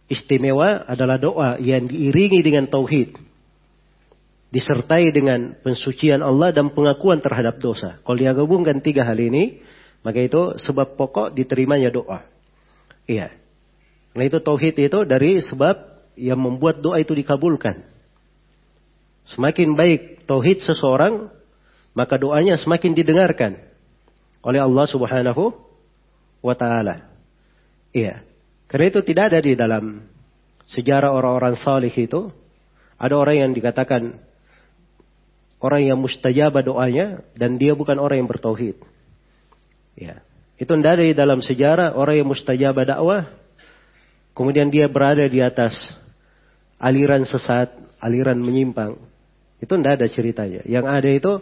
istimewa adalah doa yang diiringi dengan tauhid. Disertai dengan pensucian Allah dan pengakuan terhadap dosa. Kalau dia gabungkan tiga hal ini, maka itu sebab pokok diterimanya doa. Iya. Karena itu tauhid itu dari sebab yang membuat doa itu dikabulkan. Semakin baik tauhid seseorang, maka doanya semakin didengarkan oleh Allah Subhanahu wa taala. Iya. Karena itu tidak ada di dalam sejarah orang-orang salih itu ada orang yang dikatakan orang yang mustajab doanya dan dia bukan orang yang bertauhid. Ya. Itu tidak ada di dalam sejarah orang yang mustajab dakwah kemudian dia berada di atas aliran sesat, aliran menyimpang. Itu tidak ada ceritanya. Yang ada itu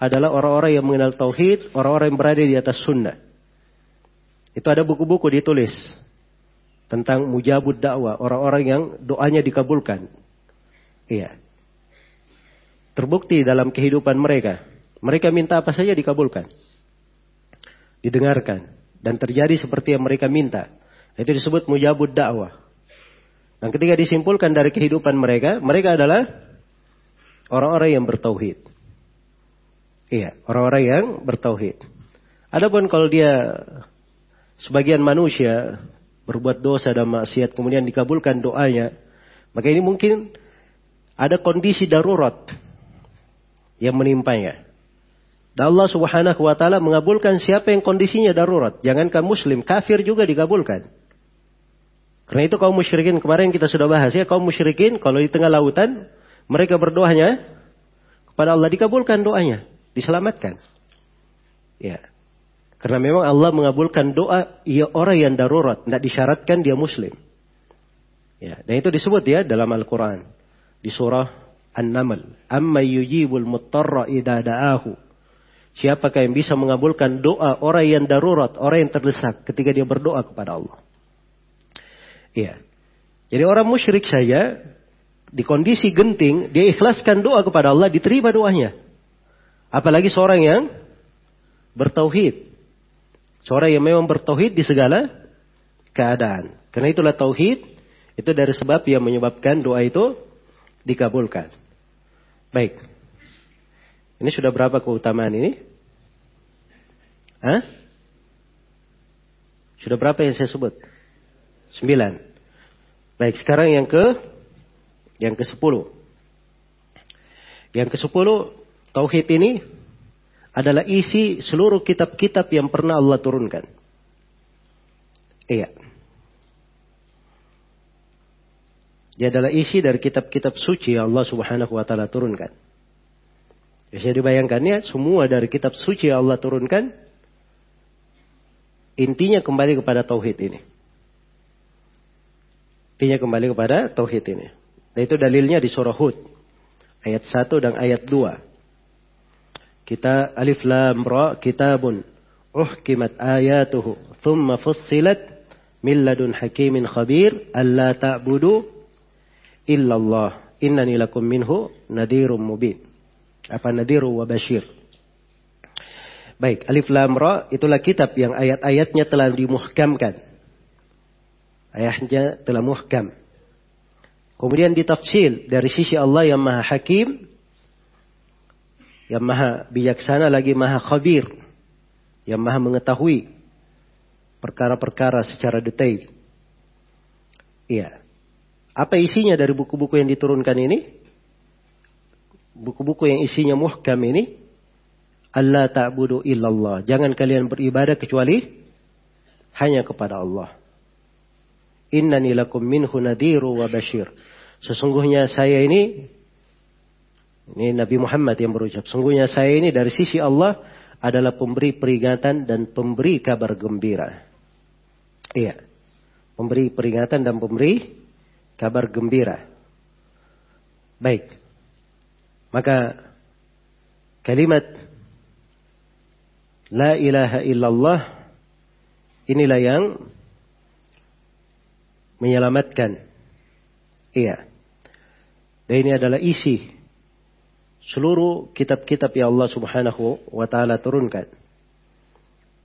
adalah orang-orang yang mengenal tauhid, orang-orang yang berada di atas sunnah. Itu ada buku-buku ditulis tentang mujabud dakwah, orang-orang yang doanya dikabulkan. Iya. Terbukti dalam kehidupan mereka. Mereka minta apa saja dikabulkan. Didengarkan. Dan terjadi seperti yang mereka minta. Itu disebut mujabud dakwah. Dan ketika disimpulkan dari kehidupan mereka, mereka adalah orang-orang yang bertauhid. Iya, orang-orang yang bertauhid. Adapun kalau dia sebagian manusia berbuat dosa dan maksiat kemudian dikabulkan doanya, maka ini mungkin ada kondisi darurat yang menimpanya. Dan Allah Subhanahu wa taala mengabulkan siapa yang kondisinya darurat. Jangankan muslim, kafir juga dikabulkan. Karena itu kaum musyrikin kemarin kita sudah bahas ya kaum musyrikin kalau di tengah lautan mereka berdoanya kepada Allah dikabulkan doanya, diselamatkan. Ya. Karena memang Allah mengabulkan doa ia orang yang darurat, tidak disyaratkan dia muslim. Ya, dan itu disebut ya dalam Al-Qur'an di surah An-Naml, "Amma yujibul muttarra idza da'ahu." Siapakah yang bisa mengabulkan doa orang yang darurat, orang yang terdesak ketika dia berdoa kepada Allah? Iya. Jadi orang musyrik saja di kondisi genting dia ikhlaskan doa kepada Allah diterima doanya. Apalagi seorang yang bertauhid. Seorang yang memang bertauhid di segala keadaan. Karena itulah tauhid itu dari sebab yang menyebabkan doa itu dikabulkan. Baik. Ini sudah berapa keutamaan ini? Hah? Sudah berapa yang saya sebut? Sembilan. Baik, sekarang yang ke yang ke-10. Yang ke-10 tauhid ini adalah isi seluruh kitab-kitab yang pernah Allah turunkan. Iya. Dia adalah isi dari kitab-kitab suci yang Allah Subhanahu wa taala turunkan. Bisa dibayangkannya semua dari kitab suci yang Allah turunkan intinya kembali kepada tauhid ini. Intinya kembali kepada tauhid ini. Dan itu dalilnya di surah Hud ayat 1 dan ayat 2. Kita alif lam ra kitabun uhkimat ayatuhu thumma fussilat min ladun hakimin khabir alla ta'budu illallah innani lakum minhu nadirum mubin. Apa nadiru wa bashir. Baik, alif lam ra itulah kitab yang ayat-ayatnya telah dimuhkamkan ayahnya telah muhkam. Kemudian ditafsil dari sisi Allah yang maha hakim, yang maha bijaksana lagi maha khabir, yang maha mengetahui perkara-perkara secara detail. Iya. Apa isinya dari buku-buku yang diturunkan ini? Buku-buku yang isinya muhkam ini, Allah ta'budu illallah. Jangan kalian beribadah kecuali hanya kepada Allah. Innani lakum minhu nadhiru wa bashir. Sesungguhnya saya ini ini Nabi Muhammad yang berucap, sesungguhnya saya ini dari sisi Allah adalah pemberi peringatan dan pemberi kabar gembira. Iya. Pemberi peringatan dan pemberi kabar gembira. Baik. Maka kalimat La ilaha illallah inilah yang menyelamatkan. Iya. Dan ini adalah isi seluruh kitab-kitab yang Allah Subhanahu wa taala turunkan.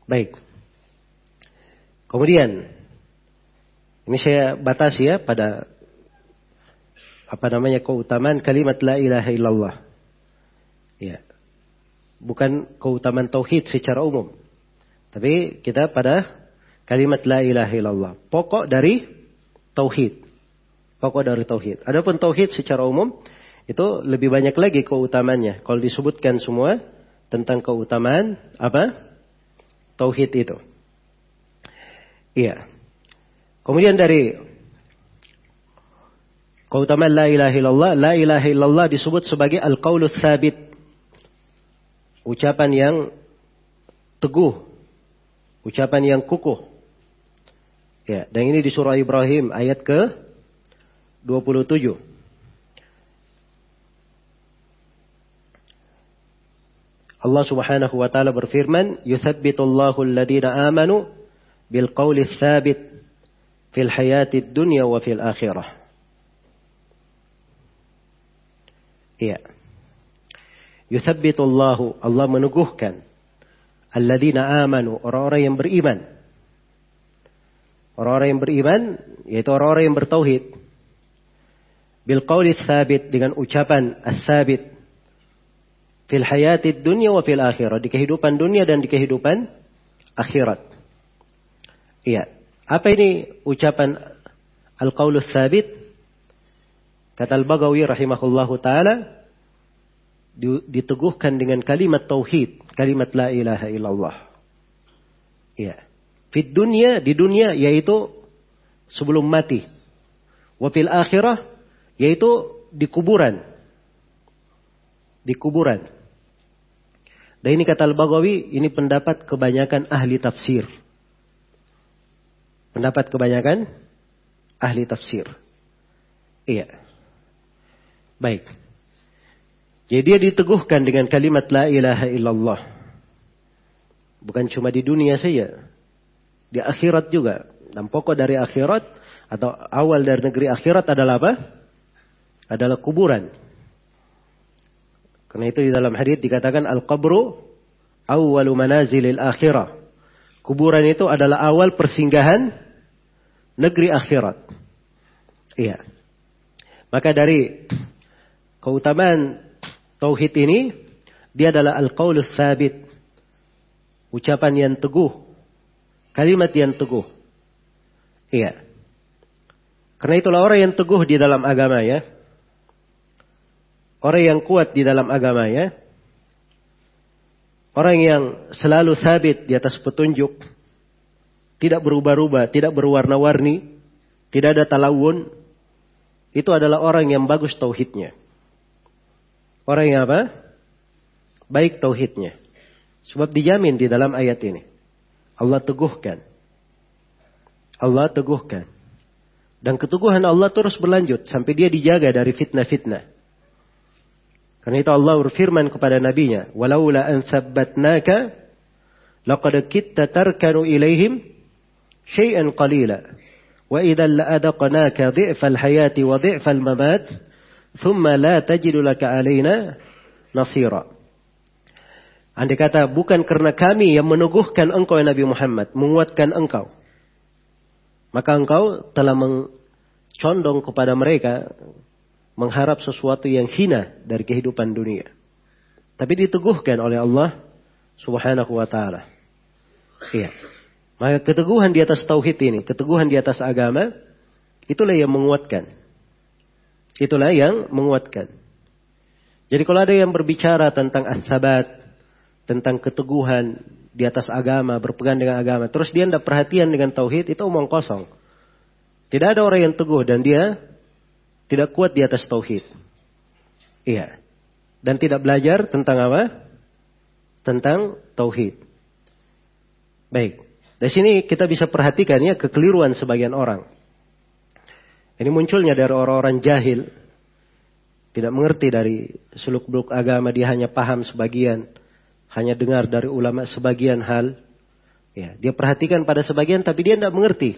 Baik. Kemudian ini saya batasi ya pada apa namanya keutamaan kalimat la ilaha illallah. Ya. Bukan keutamaan tauhid secara umum. Tapi kita pada kalimat la ilaha illallah. Pokok dari tauhid. Pokok dari tauhid. Adapun tauhid secara umum itu lebih banyak lagi keutamanya. Kalau disebutkan semua tentang keutamaan apa? Tauhid itu. Iya. Kemudian dari keutamaan la ilaha illallah, la ilaha illallah disebut sebagai al-qaulus sabit. Ucapan yang teguh, ucapan yang kukuh. Ya, dan ini di surah Ibrahim ayat ke 27. Allah Subhanahu wa taala berfirman, "Yuthabbitullahu alladhina amanu bil qawli tsabit fil hayati dunya wa fil akhirah." Iya. Yuthabbitullahu Allah meneguhkan alladzina amanu orang-orang yang beriman Orang-orang yang beriman, yaitu orang-orang yang bertauhid. Bil qawli sabit dengan ucapan as-sabit. Fil hayati dunia wa fil akhirat. Di kehidupan dunia dan di kehidupan akhirat. Iya. Apa ini ucapan al-qawlu sabit? Kata Al-Bagawi rahimahullahu ta'ala. Diteguhkan dengan kalimat tauhid. Kalimat la ilaha illallah. Iya. Fit dunia, di dunia yaitu sebelum mati. Wafil akhirah yaitu di kuburan. Di kuburan. Dan ini kata Al-Baghawi, ini pendapat kebanyakan ahli tafsir. Pendapat kebanyakan ahli tafsir. Iya. Baik. Jadi dia diteguhkan dengan kalimat la ilaha illallah. Bukan cuma di dunia saja. Di akhirat juga. Dan pokok dari akhirat atau awal dari negeri akhirat adalah apa? Adalah kuburan. Karena itu di dalam hadis dikatakan al-qabru awwalu manazilil akhirah. Kuburan itu adalah awal persinggahan negeri akhirat. Iya. Maka dari keutamaan tauhid ini dia adalah al-qaulus sabit. Ucapan yang teguh Kalimat yang teguh. Iya. Karena itulah orang yang teguh di dalam agama ya. Orang yang kuat di dalam agama ya. Orang yang selalu sabit di atas petunjuk. Tidak berubah-ubah, tidak berwarna-warni. Tidak ada talawun. Itu adalah orang yang bagus tauhidnya. Orang yang apa? Baik tauhidnya. Sebab dijamin di dalam ayat ini. Allah teguhkan. Allah teguhkan. Dan keteguhan Allah terus berlanjut sampai dia dijaga dari fitnah-fitnah. Karena itu Allah berfirman kepada nabinya, "Walaula an sabbatnaka laqad kitta tarkanu ilaihim syai'an qalila wa idzan la'adaqnaka dhi'fal hayati wa dhi'fal mamat thumma la tajidu laka alaina nasira. Andai kata bukan karena kami yang meneguhkan engkau ya Nabi Muhammad, menguatkan engkau. Maka engkau telah mencondong kepada mereka mengharap sesuatu yang hina dari kehidupan dunia. Tapi diteguhkan oleh Allah subhanahu wa ta'ala. Iya. Maka keteguhan di atas tauhid ini, keteguhan di atas agama, itulah yang menguatkan. Itulah yang menguatkan. Jadi kalau ada yang berbicara tentang asabat, tentang keteguhan di atas agama, berpegang dengan agama, terus dia tidak perhatian dengan tauhid, itu omong kosong. Tidak ada orang yang teguh dan dia tidak kuat di atas tauhid. Iya. Dan tidak belajar tentang apa? Tentang tauhid. Baik. Dari sini kita bisa perhatikan ya kekeliruan sebagian orang. Ini munculnya dari orang-orang jahil. Tidak mengerti dari seluk-beluk agama. Dia hanya paham sebagian. Hanya dengar dari ulama sebagian hal. Ya, dia perhatikan pada sebagian tapi dia tidak mengerti.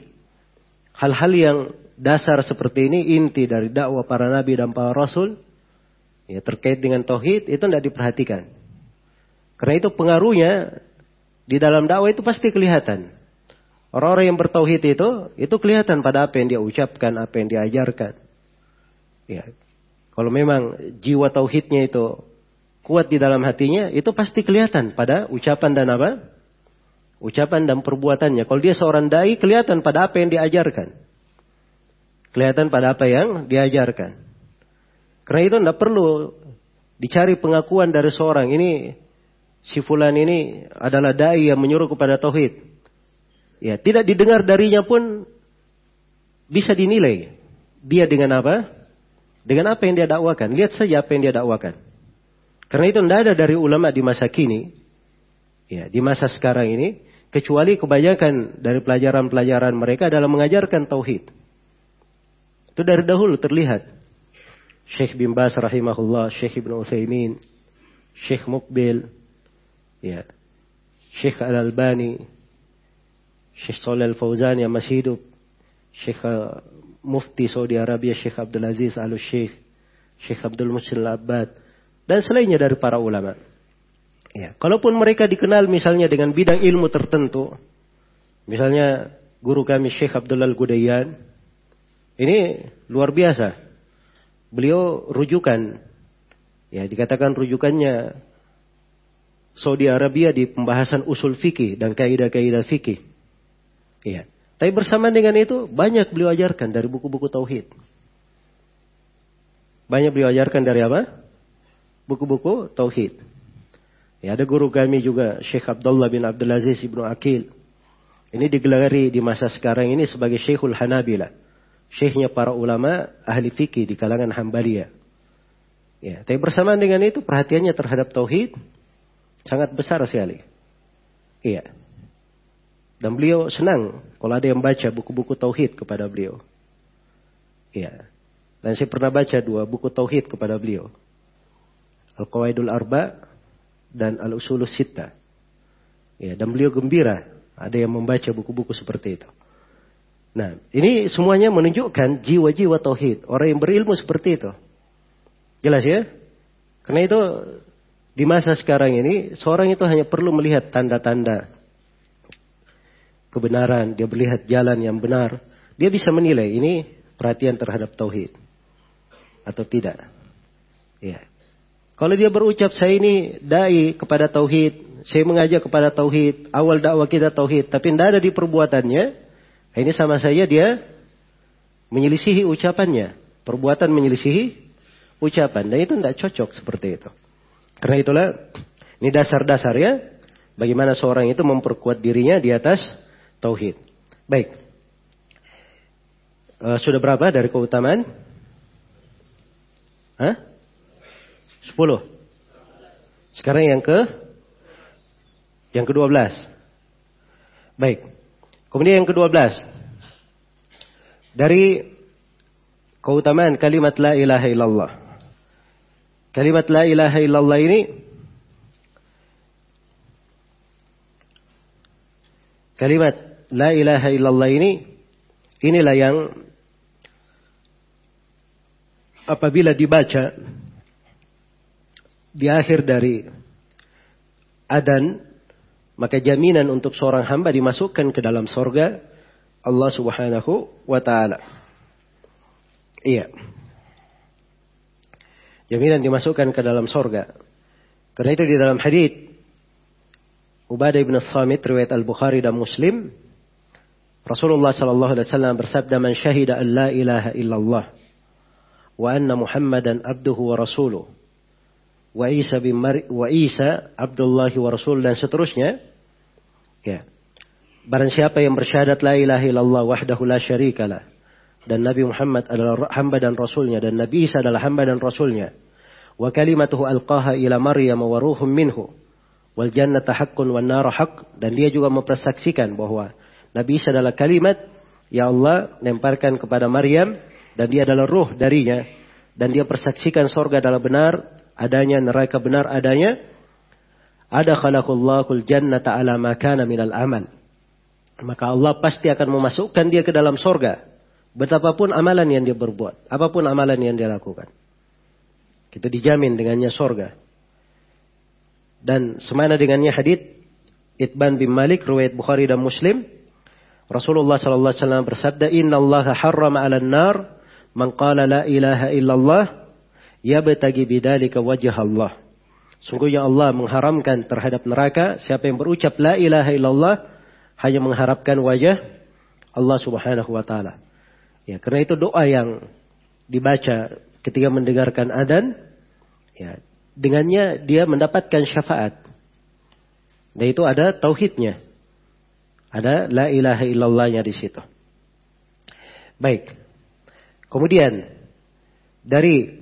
Hal-hal yang dasar seperti ini inti dari dakwah para nabi dan para rasul. Ya, terkait dengan tauhid itu tidak diperhatikan. Karena itu pengaruhnya di dalam dakwah itu pasti kelihatan. Orang-orang yang bertauhid itu, itu kelihatan pada apa yang dia ucapkan, apa yang diajarkan. Ya. Kalau memang jiwa tauhidnya itu kuat di dalam hatinya, itu pasti kelihatan pada ucapan dan apa? Ucapan dan perbuatannya. Kalau dia seorang dai, kelihatan pada apa yang diajarkan. Kelihatan pada apa yang diajarkan. Karena itu tidak perlu dicari pengakuan dari seorang. Ini si fulan ini adalah dai yang menyuruh kepada tauhid. Ya, tidak didengar darinya pun bisa dinilai. Dia dengan apa? Dengan apa yang dia dakwakan. Lihat saja apa yang dia dakwakan. Karena itu tidak ada dari ulama di masa kini, ya, di masa sekarang ini, kecuali kebanyakan dari pelajaran-pelajaran mereka dalam mengajarkan tauhid. Itu dari dahulu terlihat. Syekh bin Bas rahimahullah, Syekh Ibn Uthaymin, Syekh Mukbil, ya, Syekh Al-Albani, Syekh Soleh Al-Fauzan yang masih hidup, Syekh uh, Mufti Saudi Arabia Syekh Abdul Aziz Al Syekh, Abdul Musil Abad, dan selainnya dari para ulama. Ya, kalaupun mereka dikenal misalnya dengan bidang ilmu tertentu, misalnya guru kami Syekh Abdul Al Gudayan, ini luar biasa. Beliau rujukan, ya dikatakan rujukannya Saudi Arabia di pembahasan usul fikih dan kaidah-kaidah fikih. Iya. Tapi bersama dengan itu banyak beliau ajarkan dari buku-buku tauhid. Banyak beliau ajarkan dari apa? Buku-buku tauhid. Ya, ada guru kami juga Syekh Abdullah bin Abdul Aziz Ibnu Akil. Ini digelari di masa sekarang ini sebagai Syekhul Hanabila. Syekhnya para ulama ahli fikih di kalangan Hambaliyah. Ya, tapi bersamaan dengan itu perhatiannya terhadap tauhid sangat besar sekali. Iya. Dan beliau senang kalau ada yang baca buku-buku tauhid kepada beliau. Iya. Dan saya pernah baca dua buku tauhid kepada beliau. Al-Qawaidul Arba dan Al-Usulus Sitta. Ya, dan beliau gembira ada yang membaca buku-buku seperti itu. Nah, ini semuanya menunjukkan jiwa-jiwa tauhid, orang yang berilmu seperti itu. Jelas ya? Karena itu di masa sekarang ini seorang itu hanya perlu melihat tanda-tanda kebenaran, dia melihat jalan yang benar, dia bisa menilai ini perhatian terhadap tauhid atau tidak. Ya. Kalau dia berucap saya ini dai kepada tauhid, saya mengajak kepada tauhid, awal dakwah kita tauhid, tapi tidak ada di perbuatannya, ini sama saja dia menyelisihi ucapannya. Perbuatan menyelisihi ucapan. Dan itu tidak cocok seperti itu. Karena itulah ini dasar-dasarnya bagaimana seorang itu memperkuat dirinya di atas tauhid. Baik. Uh, sudah berapa dari keutamaan? Hah? Sepuluh. Sekarang yang ke yang ke-12. Baik. Kemudian yang ke-12. Dari keutamaan kalimat la ilaha illallah. Kalimat la ilaha illallah ini kalimat la ilaha illallah ini inilah yang apabila dibaca di akhir dari adan maka jaminan untuk seorang hamba dimasukkan ke dalam sorga Allah subhanahu wa ta'ala. Iya. Jaminan dimasukkan ke dalam sorga. Karena itu di dalam hadith Ubadah bin Samit riwayat Al-Bukhari dan Muslim Rasulullah sallallahu alaihi wasallam bersabda man syahida an la ilaha illallah wa anna Muhammadan abduhu wa rasuluh wa Isa bin Mar wa Isa Abdullah wa Rasul dan seterusnya. Ya. Barang siapa yang bersyahadat la ilaha illallah wahdahu la syarikalah dan Nabi Muhammad adalah hamba dan rasulnya dan Nabi Isa adalah hamba dan rasulnya wa kalimatuhu alqaha ila Maryam wa ruhum minhu wal jannata haqqun wan nar haqq dan dia juga mempersaksikan bahwa Nabi Isa adalah kalimat yang Allah lemparkan kepada Maryam dan dia adalah ruh darinya dan dia persaksikan sorga adalah benar adanya neraka benar adanya. Ada khalaqullahu jannata ala ma kana minal amal. Maka Allah pasti akan memasukkan dia ke dalam sorga. Betapapun amalan yang dia berbuat apa pun amalan yang dia lakukan. Kita dijamin dengannya sorga. Dan semana dengannya hadith Itban bin Malik riwayat Bukhari dan Muslim Rasulullah sallallahu alaihi wasallam bersabda Inna Allah harrama 'alan nar man qala la ilaha illallah yabtagi bidzalika wajh Allah Sungguhnya Allah mengharamkan terhadap neraka siapa yang berucap la ilaha illallah hanya mengharapkan wajah Allah Subhanahu wa taala. Ya, karena itu doa yang dibaca ketika mendengarkan adzan ya, dengannya dia mendapatkan syafaat. Dan itu ada tauhidnya. Ada la ilaha illallahnya di situ. Baik. Kemudian dari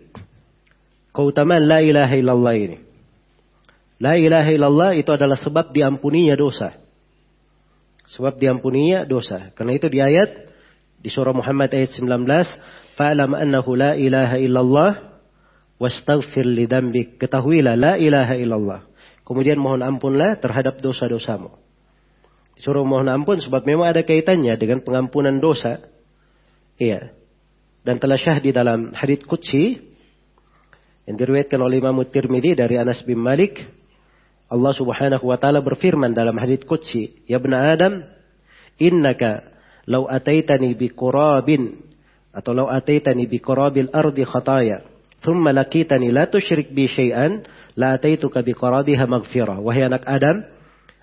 keutamaan la ilaha illallah ini. La ilaha illallah itu adalah sebab diampuninya dosa. Sebab diampuninya dosa. Karena itu di ayat di surah Muhammad ayat 19, "Fa'lam annahu la ilaha illallah wastaghfir li. Ketahuilah la ilaha illallah. Kemudian mohon ampunlah terhadap dosa-dosamu. Disuruh mohon ampun sebab memang ada kaitannya dengan pengampunan dosa. Iya. Dan telah syah di dalam hadits qudsi yang diriwayatkan oleh Imam Tirmidzi dari Anas bin Malik, Allah Subhanahu wa taala berfirman dalam hadits qudsi, "Ya ibn Adam, innaka law ataitani bi qurabin atau law ataitani bi qurabil ardi khataya Thumma lakitani la tusyrik bi syai'an la ataituka bi qarabiha maghfirah. Wahai anak Adam,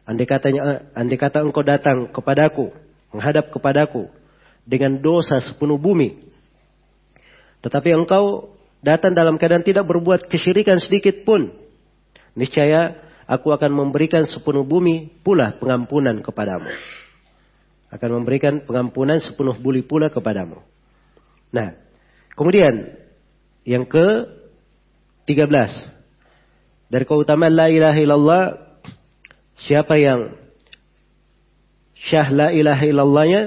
andai katanya andai kata engkau datang kepadaku, menghadap kepadaku dengan dosa sepenuh bumi. Tetapi engkau datang dalam keadaan tidak berbuat kesyirikan sedikit pun. Niscaya aku akan memberikan sepenuh bumi pula pengampunan kepadamu. Akan memberikan pengampunan sepenuh bumi pula kepadamu. Nah, kemudian yang ke 13. Dari keutamaan la ilaha illallah siapa yang syah la ilaha illallahnya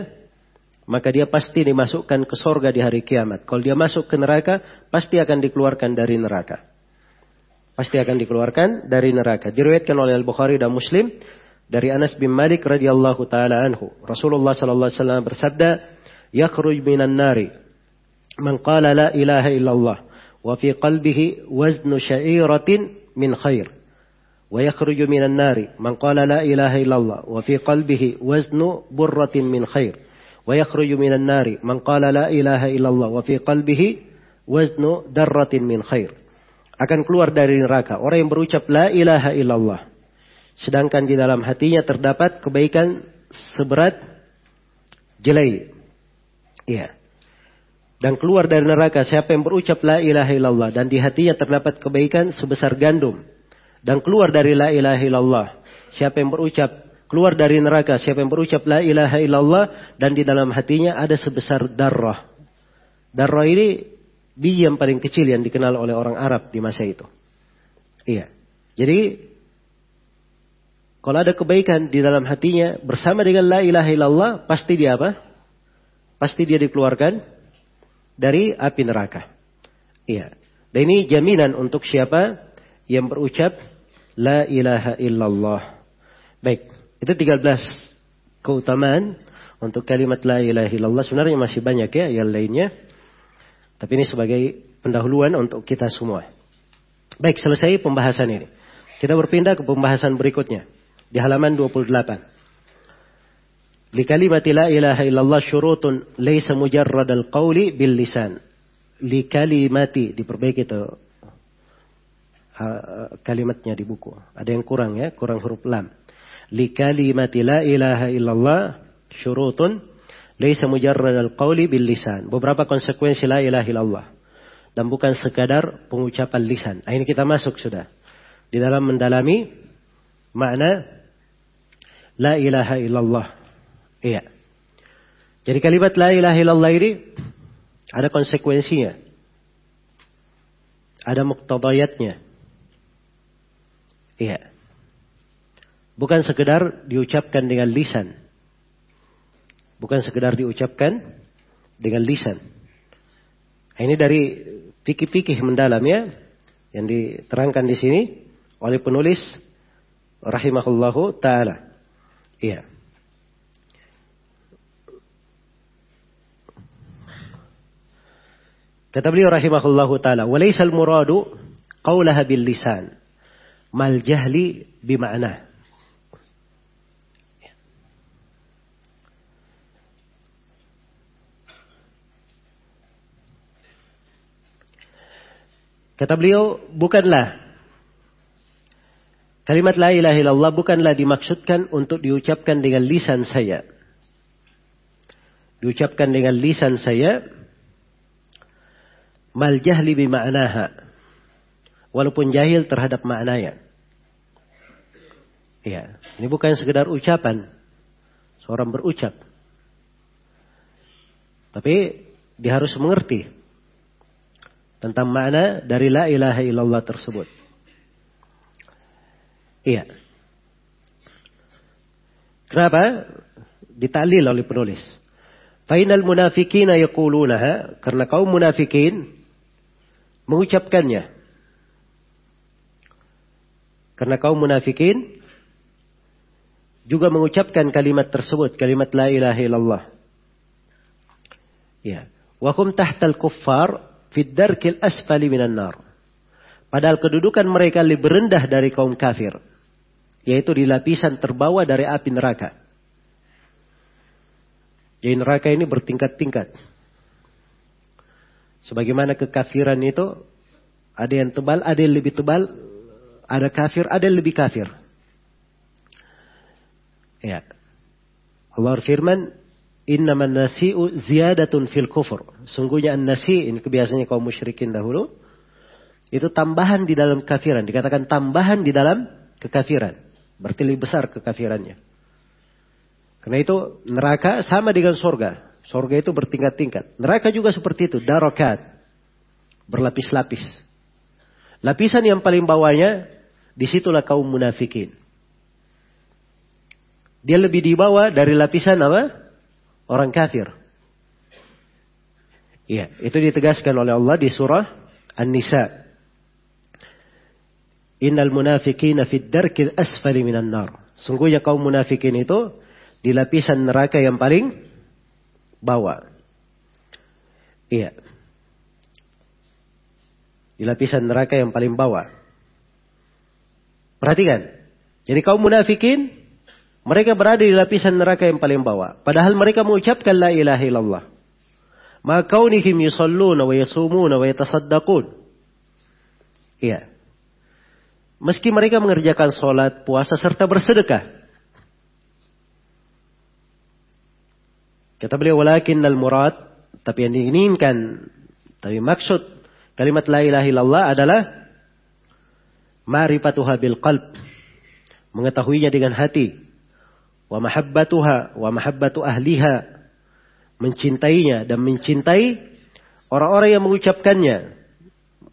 maka dia pasti dimasukkan ke sorga di hari kiamat. Kalau dia masuk ke neraka, pasti akan dikeluarkan dari neraka. Pasti akan dikeluarkan dari neraka. Diriwayatkan oleh Al-Bukhari dan Muslim dari Anas bin Malik radhiyallahu taala anhu. Rasulullah sallallahu alaihi wasallam bersabda, "Yakhruj minan nari man qala la ilaha illallah wa fi qalbihi waznu sya'iratin min khair." Wa yakhruju minan nari man qala la ilaha illallah wa fi qalbihi waznu burratin min khair. ويخرج من النار من قال لا إله إلا الله وفي قلبه وزن درة من خير akan keluar dari neraka orang yang berucap la ilaha illallah sedangkan di dalam hatinya terdapat kebaikan seberat jelai iya dan keluar dari neraka siapa yang berucap la ilaha illallah dan di hatinya terdapat kebaikan sebesar gandum dan keluar dari la ilaha illallah siapa yang berucap keluar dari neraka siapa yang berucap la ilaha illallah dan di dalam hatinya ada sebesar darah darah ini biji yang paling kecil yang dikenal oleh orang Arab di masa itu iya jadi kalau ada kebaikan di dalam hatinya bersama dengan la ilaha illallah pasti dia apa pasti dia dikeluarkan dari api neraka. Iya. Dan ini jaminan untuk siapa yang berucap La ilaha illallah. Baik, itu 13 keutamaan untuk kalimat la ilaha illallah. Sebenarnya masih banyak ya yang lainnya. Tapi ini sebagai pendahuluan untuk kita semua. Baik, selesai pembahasan ini. Kita berpindah ke pembahasan berikutnya. Di halaman 28. Li kalimat la ilaha illallah syurutun laisa mujarrad al-qawli bil lisan. Li kalimati, diperbaiki itu kalimatnya di buku. Ada yang kurang ya, kurang huruf lam likalimati la ilaha illallah syurutun laysa mujarrad al-qawli bil lisan beberapa konsekuensi la ilaha illallah dan bukan sekadar pengucapan lisan nah, ini kita masuk sudah di dalam mendalami makna la ilaha illallah Iya. Jadi kalimat la ilaha illallah ini ada konsekuensinya. Ada muktadayatnya. Iya. Bukan sekedar diucapkan dengan lisan. Bukan sekedar diucapkan dengan lisan. Nah, ini dari fikih-fikih mendalam ya yang diterangkan di sini oleh penulis rahimahullahu taala. Iya. Kata beliau rahimahullahu taala, "Walaysa al-muradu qaulaha bil lisan, mal jahli bima'na." Kata beliau, bukanlah kalimat la ilaha illallah bukanlah dimaksudkan untuk diucapkan dengan lisan saya. Diucapkan dengan lisan saya mal jahli bima'naha. Walaupun jahil terhadap maknanya. Ya, ini bukan sekedar ucapan. Seorang berucap. Tapi dia harus mengerti tentang makna dari la ilaha illallah tersebut. Iya. Kenapa? Ditaklil oleh penulis. Fainal munafikina yaqulunaha karena kaum munafikin mengucapkannya. Karena kaum munafikin juga mengucapkan kalimat tersebut, kalimat la ilaha illallah. Ya. Wa kum tahtal kuffar fid darkil asfali minan nar. Padahal kedudukan mereka lebih rendah dari kaum kafir. Yaitu di lapisan terbawah dari api neraka. Jadi neraka ini bertingkat-tingkat. Sebagaimana kekafiran itu ada yang tebal, ada yang lebih tebal, ada kafir, ada yang lebih kafir. Ya. Allah firman, Innaman nasi'u ziyadatun fil kufur. Sungguhnya an-nasi, ini kebiasaannya kaum musyrikin dahulu. Itu tambahan di dalam kafiran. Dikatakan tambahan di dalam kekafiran. Berarti lebih besar kekafirannya. Karena itu neraka sama dengan surga. Sorga itu bertingkat-tingkat. Neraka juga seperti itu, darokat. Berlapis-lapis. Lapisan yang paling bawahnya, di situlah kaum munafikin. Dia lebih di bawah dari lapisan apa? Orang kafir. Iya, itu ditegaskan oleh Allah di surah An-Nisa. Innal munafikina fid darkil asfali minan nar. Sungguhnya kaum munafikin itu di lapisan neraka yang paling bawa. Iya. Di lapisan neraka yang paling bawah. Perhatikan. Jadi kaum munafikin, mereka berada di lapisan neraka yang paling bawah. Padahal mereka mengucapkan la ilaha illallah. Ma kaunihim yusalluna wa yasumuna wa yatasaddaqun. Iya. Meski mereka mengerjakan sholat, puasa, serta bersedekah. Kata beliau, walakin al murad Tapi yang diinginkan, tapi maksud kalimat la ilaha illallah adalah ma'rifatuha bil qalb. Mengetahuinya dengan hati. Wa mahabbatuha wa mahabbatu ahliha. Mencintainya dan mencintai orang-orang yang mengucapkannya.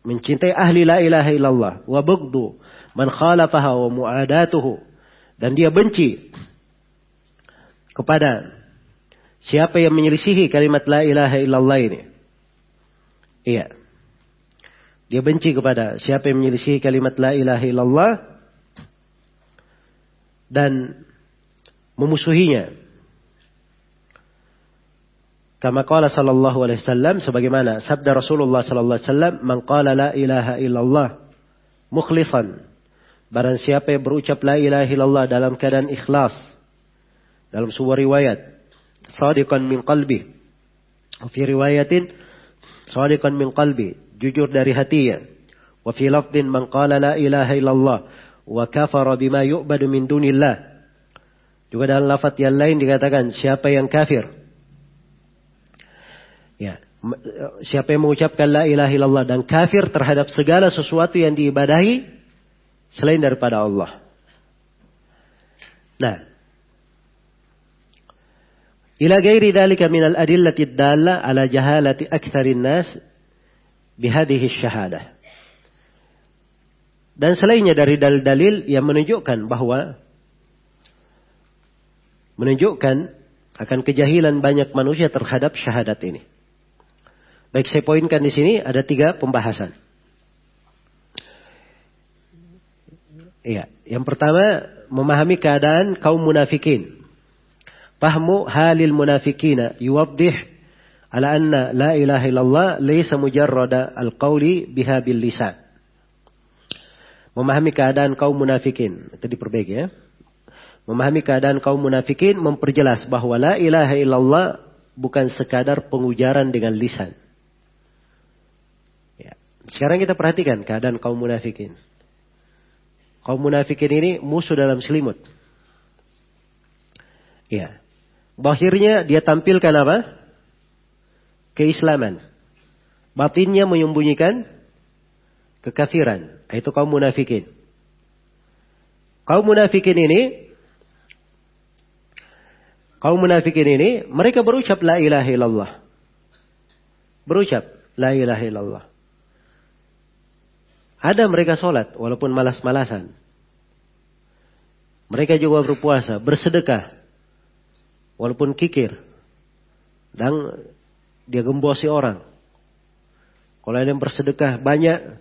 Mencintai ahli la ilaha illallah. Wa bugdu man khalafaha wa mu'adatuhu. Dan dia benci kepada Siapa yang menyelisihi kalimat la ilaha illallah ini? Iya. Dia benci kepada siapa yang menyelisihi kalimat la ilaha illallah dan memusuhinya. Kama qala sallallahu alaihi wasallam sebagaimana sabda Rasulullah sallallahu alaihi wasallam, "Man qala la ilaha illallah mukhlishan." Barang siapa yang berucap la ilaha illallah dalam keadaan ikhlas. Dalam sebuah riwayat, sadiqan min qalbi. Fi riwayatin sadiqan min qalbi, jujur dari hatinya. Wa fi lafdin man qala la ilaha illallah wa kafara bima yu'badu min dunillah. Juga dalam lafat yang lain dikatakan siapa yang kafir. Ya, eh, siapa yang mengucapkan la ilaha illallah dan kafir terhadap segala sesuatu yang diibadahi selain daripada Allah. Nah, ila ghairi dalika min al-adillati dalla ala jahalati aktsarin nas bihadhihi syahadah. Dan selainnya dari dalil-dalil yang menunjukkan bahwa menunjukkan akan kejahilan banyak manusia terhadap syahadat ini. Baik, saya poinkan di sini ada tiga pembahasan. Iya, yang pertama memahami keadaan kaum munafikin. Pahmu halil munafikina yuwaddih ala anna la ilaha illallah laysa mujarrada alqauli biha bil lisan. Memahami keadaan kaum munafikin. Itu diperbaiki ya memahami keadaan kaum munafikin memperjelas bahwa la ilaha illallah bukan sekadar pengujaran dengan lisan ya. sekarang kita perhatikan keadaan kaum munafikin kaum munafikin ini musuh dalam selimut ya Bahirnya dia tampilkan apa? Keislaman. Batinnya menyembunyikan kekafiran. Itu kaum munafikin. Kaum munafikin ini kaum munafikin ini mereka berucap la ilaha illallah. Berucap la ilaha illallah. Ada mereka sholat walaupun malas-malasan. Mereka juga berpuasa, bersedekah walaupun kikir dan dia gembosi orang. Kalau ada yang bersedekah banyak,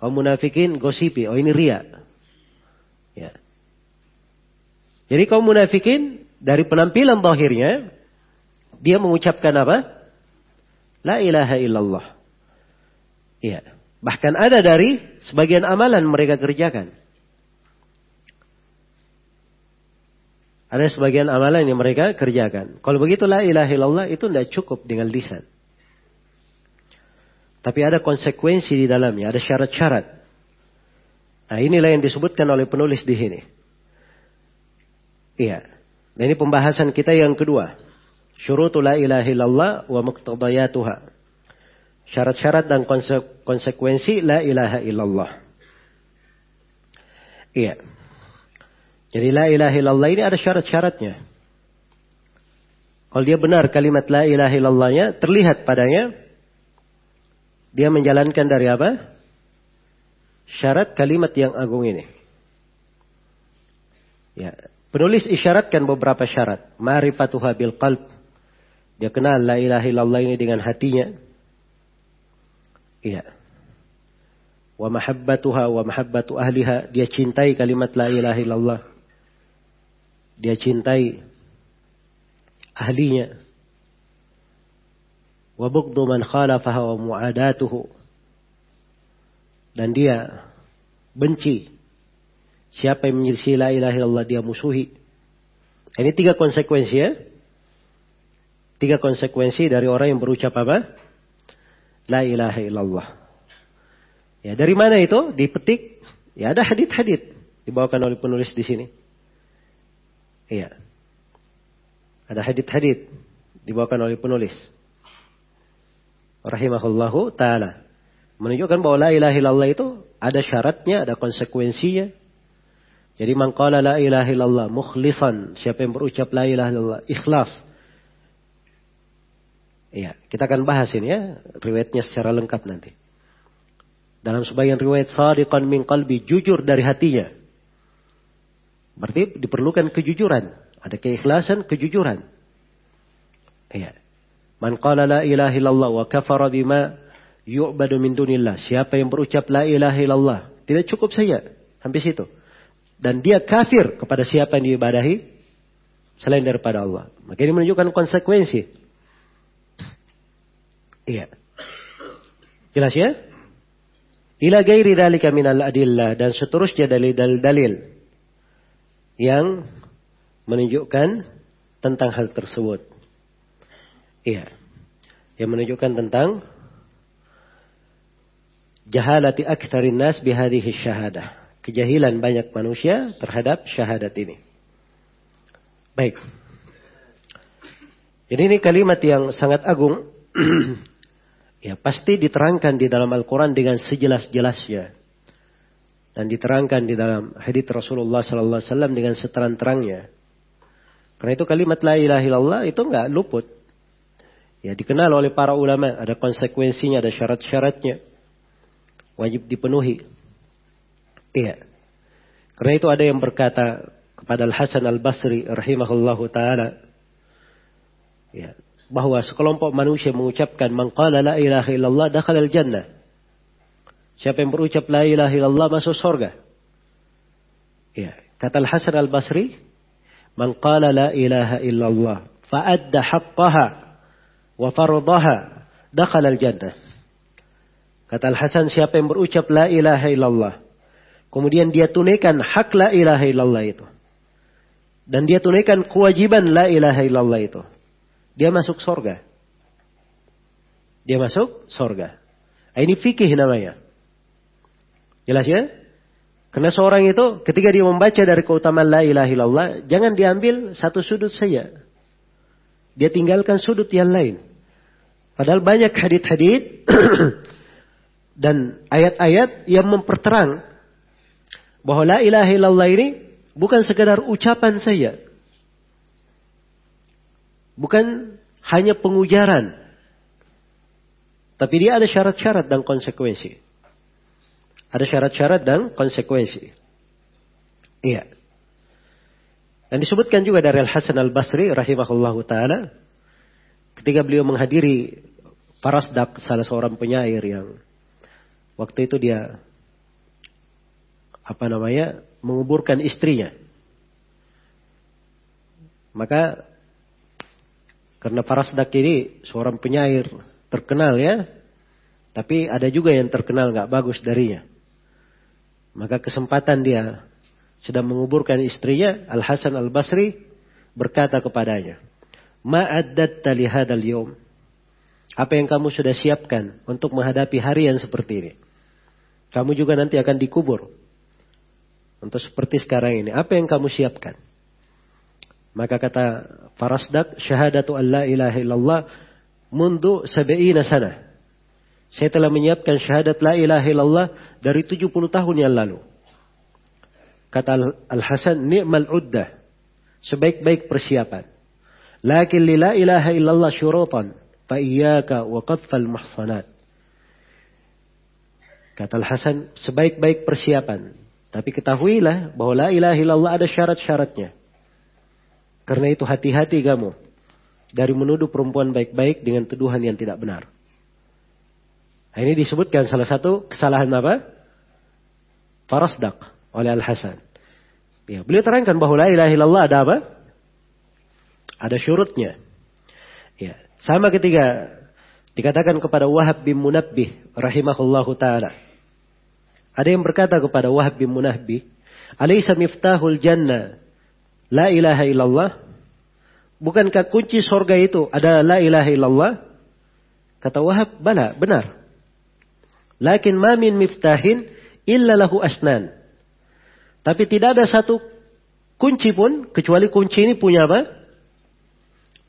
kaum munafikin gosipi, oh ini ria. Ya. Jadi kaum munafikin dari penampilan bahirnya dia mengucapkan apa? La ilaha illallah. Ya. Bahkan ada dari sebagian amalan mereka kerjakan. Ada sebagian amalan yang mereka kerjakan. Kalau begitu la ilaha illallah itu tidak cukup dengan lisan. Tapi ada konsekuensi di dalamnya, ada syarat-syarat. Nah inilah yang disebutkan oleh penulis di sini. Iya. Nah ini pembahasan kita yang kedua. Syurutu la ilaha illallah wa muqtadayatuha. Syarat-syarat dan konsekuensi la ilaha illallah. Iya. Jadi la ilaha illallah ini ada syarat-syaratnya. Kalau dia benar kalimat la ilaha illallahnya terlihat padanya dia menjalankan dari apa? Syarat kalimat yang agung ini. Ya, penulis isyaratkan beberapa syarat. Ma'rifatuha bil qalb. Dia kenal la ilaha illallah ini dengan hatinya. Iya. Wa mahabbatuha wa mahabbatu ahliha. Dia cintai kalimat la ilaha illallah. Dia cintai ahlinya. Wa bugdu man khalafaha wa mu'adatuhu. Dan dia benci siapa yang menyelisih la ilaha illallah dia musuhi. Ini tiga konsekuensi ya. Tiga konsekuensi dari orang yang berucap apa? La ilaha illallah. Ya, dari mana itu? Dipetik. Ya, ada hadit-hadit dibawakan oleh penulis di sini. Iya. Ada hadit-hadit dibawakan oleh penulis. rahimahullahu taala menunjukkan bahwa la ilaha illallah itu ada syaratnya, ada konsekuensinya. Jadi man qala la ilaha illallah mukhlisan, siapa yang berucap la ilaha illallah ikhlas. Iya, kita akan bahas ini ya, riwayatnya secara lengkap nanti. Dalam sebagian riwayat sadiqan min qalbi, jujur dari hatinya. Berarti diperlukan kejujuran. Ada keikhlasan, kejujuran. Iya. Man qala la ilaha illallah wa kafara bima yu'badu min dunillah. Siapa yang berucap la ilaha illallah. Tidak cukup saja. Sampai situ. Dan dia kafir kepada siapa yang diibadahi. Selain daripada Allah. Maka ini menunjukkan konsekuensi. Iya. Jelas ya? Ila gairi dalika minal adillah. Dan seterusnya dalil-dalil. Yang menunjukkan tentang hal tersebut. Iya. Yang menunjukkan tentang jahalati aktsarin nas bihadhihi syahadah. Kejahilan banyak manusia terhadap syahadat ini. Baik. Jadi ini kalimat yang sangat agung. [clears throat] ya pasti diterangkan di dalam Al-Quran dengan sejelas-jelasnya. Dan diterangkan di dalam hadits Rasulullah Sallallahu Alaihi Wasallam dengan seterang-terangnya. Karena itu kalimat la ilaha illallah itu enggak luput. Ya dikenal oleh para ulama, ada konsekuensinya, ada syarat-syaratnya wajib dipenuhi. Iya. Karena itu ada yang berkata kepada Al Hasan Al Basri rahimahullahu taala ya, bahwa sekelompok manusia mengucapkan man qala la ilaha illallah dakhala al jannah. Siapa yang berucap la ilaha illallah masuk surga. Ya, kata Al Hasan Al Basri, man qala la ilaha illallah fa adda haqqaha wa fardaha dakhala al jannah. Kata Al-Hasan siapa yang berucap la ilaha illallah. Kemudian dia tunaikan hak la ilaha illallah itu. Dan dia tunaikan kewajiban la ilaha illallah itu. Dia masuk sorga. Dia masuk sorga. Nah, ini fikih namanya. Jelas ya? Karena seorang itu ketika dia membaca dari keutamaan la ilaha illallah. Jangan diambil satu sudut saja. Dia tinggalkan sudut yang lain. Padahal banyak hadit-hadit [clears throat] dan ayat-ayat yang memperterang bahwa la ilaha illallah ini bukan sekedar ucapan saja. Bukan hanya pengujaran. Tapi dia ada syarat-syarat dan konsekuensi. Ada syarat-syarat dan konsekuensi. Iya. Dan disebutkan juga dari Al-Hasan Al-Basri rahimahullahu taala ketika beliau menghadiri Farasdak salah seorang penyair yang Waktu itu dia apa namanya menguburkan istrinya. Maka karena Farasdak ini seorang penyair terkenal ya, tapi ada juga yang terkenal nggak bagus darinya. Maka kesempatan dia sedang menguburkan istrinya, Al Hasan Al Basri berkata kepadanya, Ma'addatta li hadal yom. Apa yang kamu sudah siapkan untuk menghadapi hari yang seperti ini? Kamu juga nanti akan dikubur. Untuk seperti sekarang ini. Apa yang kamu siapkan? Maka kata Farasdak, syahadatu an la ilaha illallah mundu sabi'ina sana. Saya telah menyiapkan syahadat la ilaha illallah dari 70 tahun yang lalu. Kata Al-Hasan, ni'mal uddah. Sebaik-baik persiapan. Lakin li la ilaha illallah syurutan. Fa iyyaka wa qadfal muhsanat. Kata Al-Hasan, sebaik-baik persiapan. Tapi ketahuilah bahwa la ilaha illallah ada syarat-syaratnya. Karena itu hati-hati kamu. Dari menuduh perempuan baik-baik dengan tuduhan yang tidak benar. Nah, ini disebutkan salah satu kesalahan apa? Farasdak oleh Al-Hasan. Ya, beliau terangkan bahwa la ilaha illallah ada apa? Ada syurutnya. Ya, sama ketika dikatakan kepada Wahab bin Munabbih rahimahullahu taala. Ada yang berkata kepada Wahab bin Munahbi, Alaysa miftahul jannah la ilaha illallah? Bukankah kunci sorga itu ada la ilaha illallah? Kata Wahab, bala, benar. Lakin ma min miftahin illa lahu asnan. Tapi tidak ada satu kunci pun, kecuali kunci ini punya apa?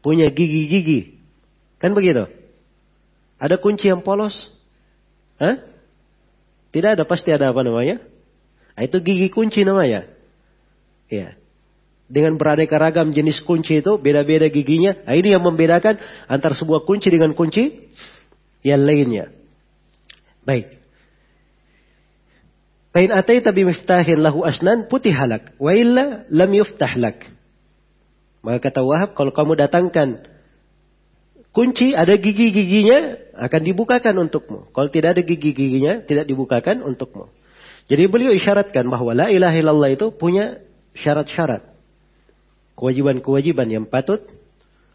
Punya gigi-gigi. Kan begitu? Ada kunci yang polos? Hah? Tidak ada, pasti ada apa namanya? Nah, itu gigi kunci namanya. Ya. Dengan beraneka ragam jenis kunci itu, beda-beda giginya. Nah, ini yang membedakan antara sebuah kunci dengan kunci yang lainnya. Baik. Fain ataita bimiftahin lahu asnan putih halak. Wa illa lam yuftah. Maka kata Wahab, kalau kamu datangkan kunci, ada gigi-giginya, akan dibukakan untukmu. Kalau tidak ada gigi-giginya, tidak dibukakan untukmu. Jadi beliau isyaratkan bahwa la ilaha illallah itu punya syarat-syarat. Kewajiban-kewajiban yang patut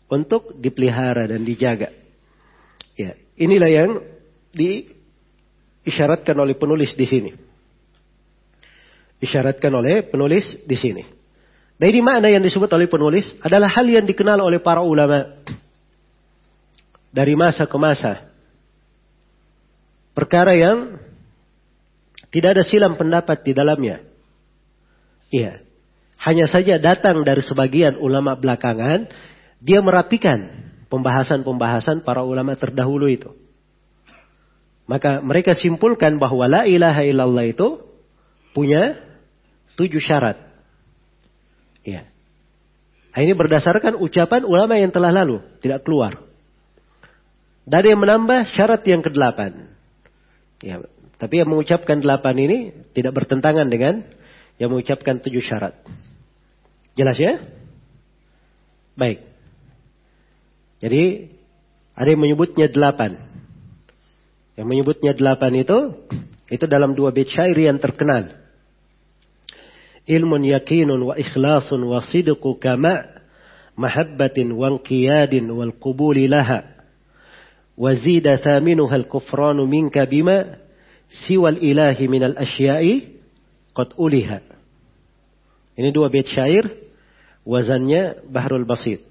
untuk dipelihara dan dijaga. Ya, inilah yang diisyaratkan oleh penulis di sini. Isyaratkan oleh penulis di sini. Nah ini makna yang disebut oleh penulis adalah hal yang dikenal oleh para ulama dari masa ke masa. Perkara yang tidak ada silam pendapat di dalamnya. Iya. Hanya saja datang dari sebagian ulama belakangan, dia merapikan pembahasan-pembahasan para ulama terdahulu itu. Maka mereka simpulkan bahwa la ilaha illallah itu punya tujuh syarat. Ya. Ini berdasarkan ucapan ulama yang telah lalu, tidak keluar. Dari yang menambah syarat yang kedelapan. Ya, tapi yang mengucapkan delapan ini tidak bertentangan dengan yang mengucapkan tujuh syarat. Jelas ya? Baik. Jadi ada yang menyebutnya delapan. Yang menyebutnya delapan itu itu dalam dua bait syair yang terkenal. Ilmun yakinun wa ikhlasun wa sidqu kama mahabbatin wa wal qubuli laha وزيد ثامنها الكفران منك بما سوى الإله من الأشياء قد qad. Ini dua bait syair wazannya Bahrul Basit.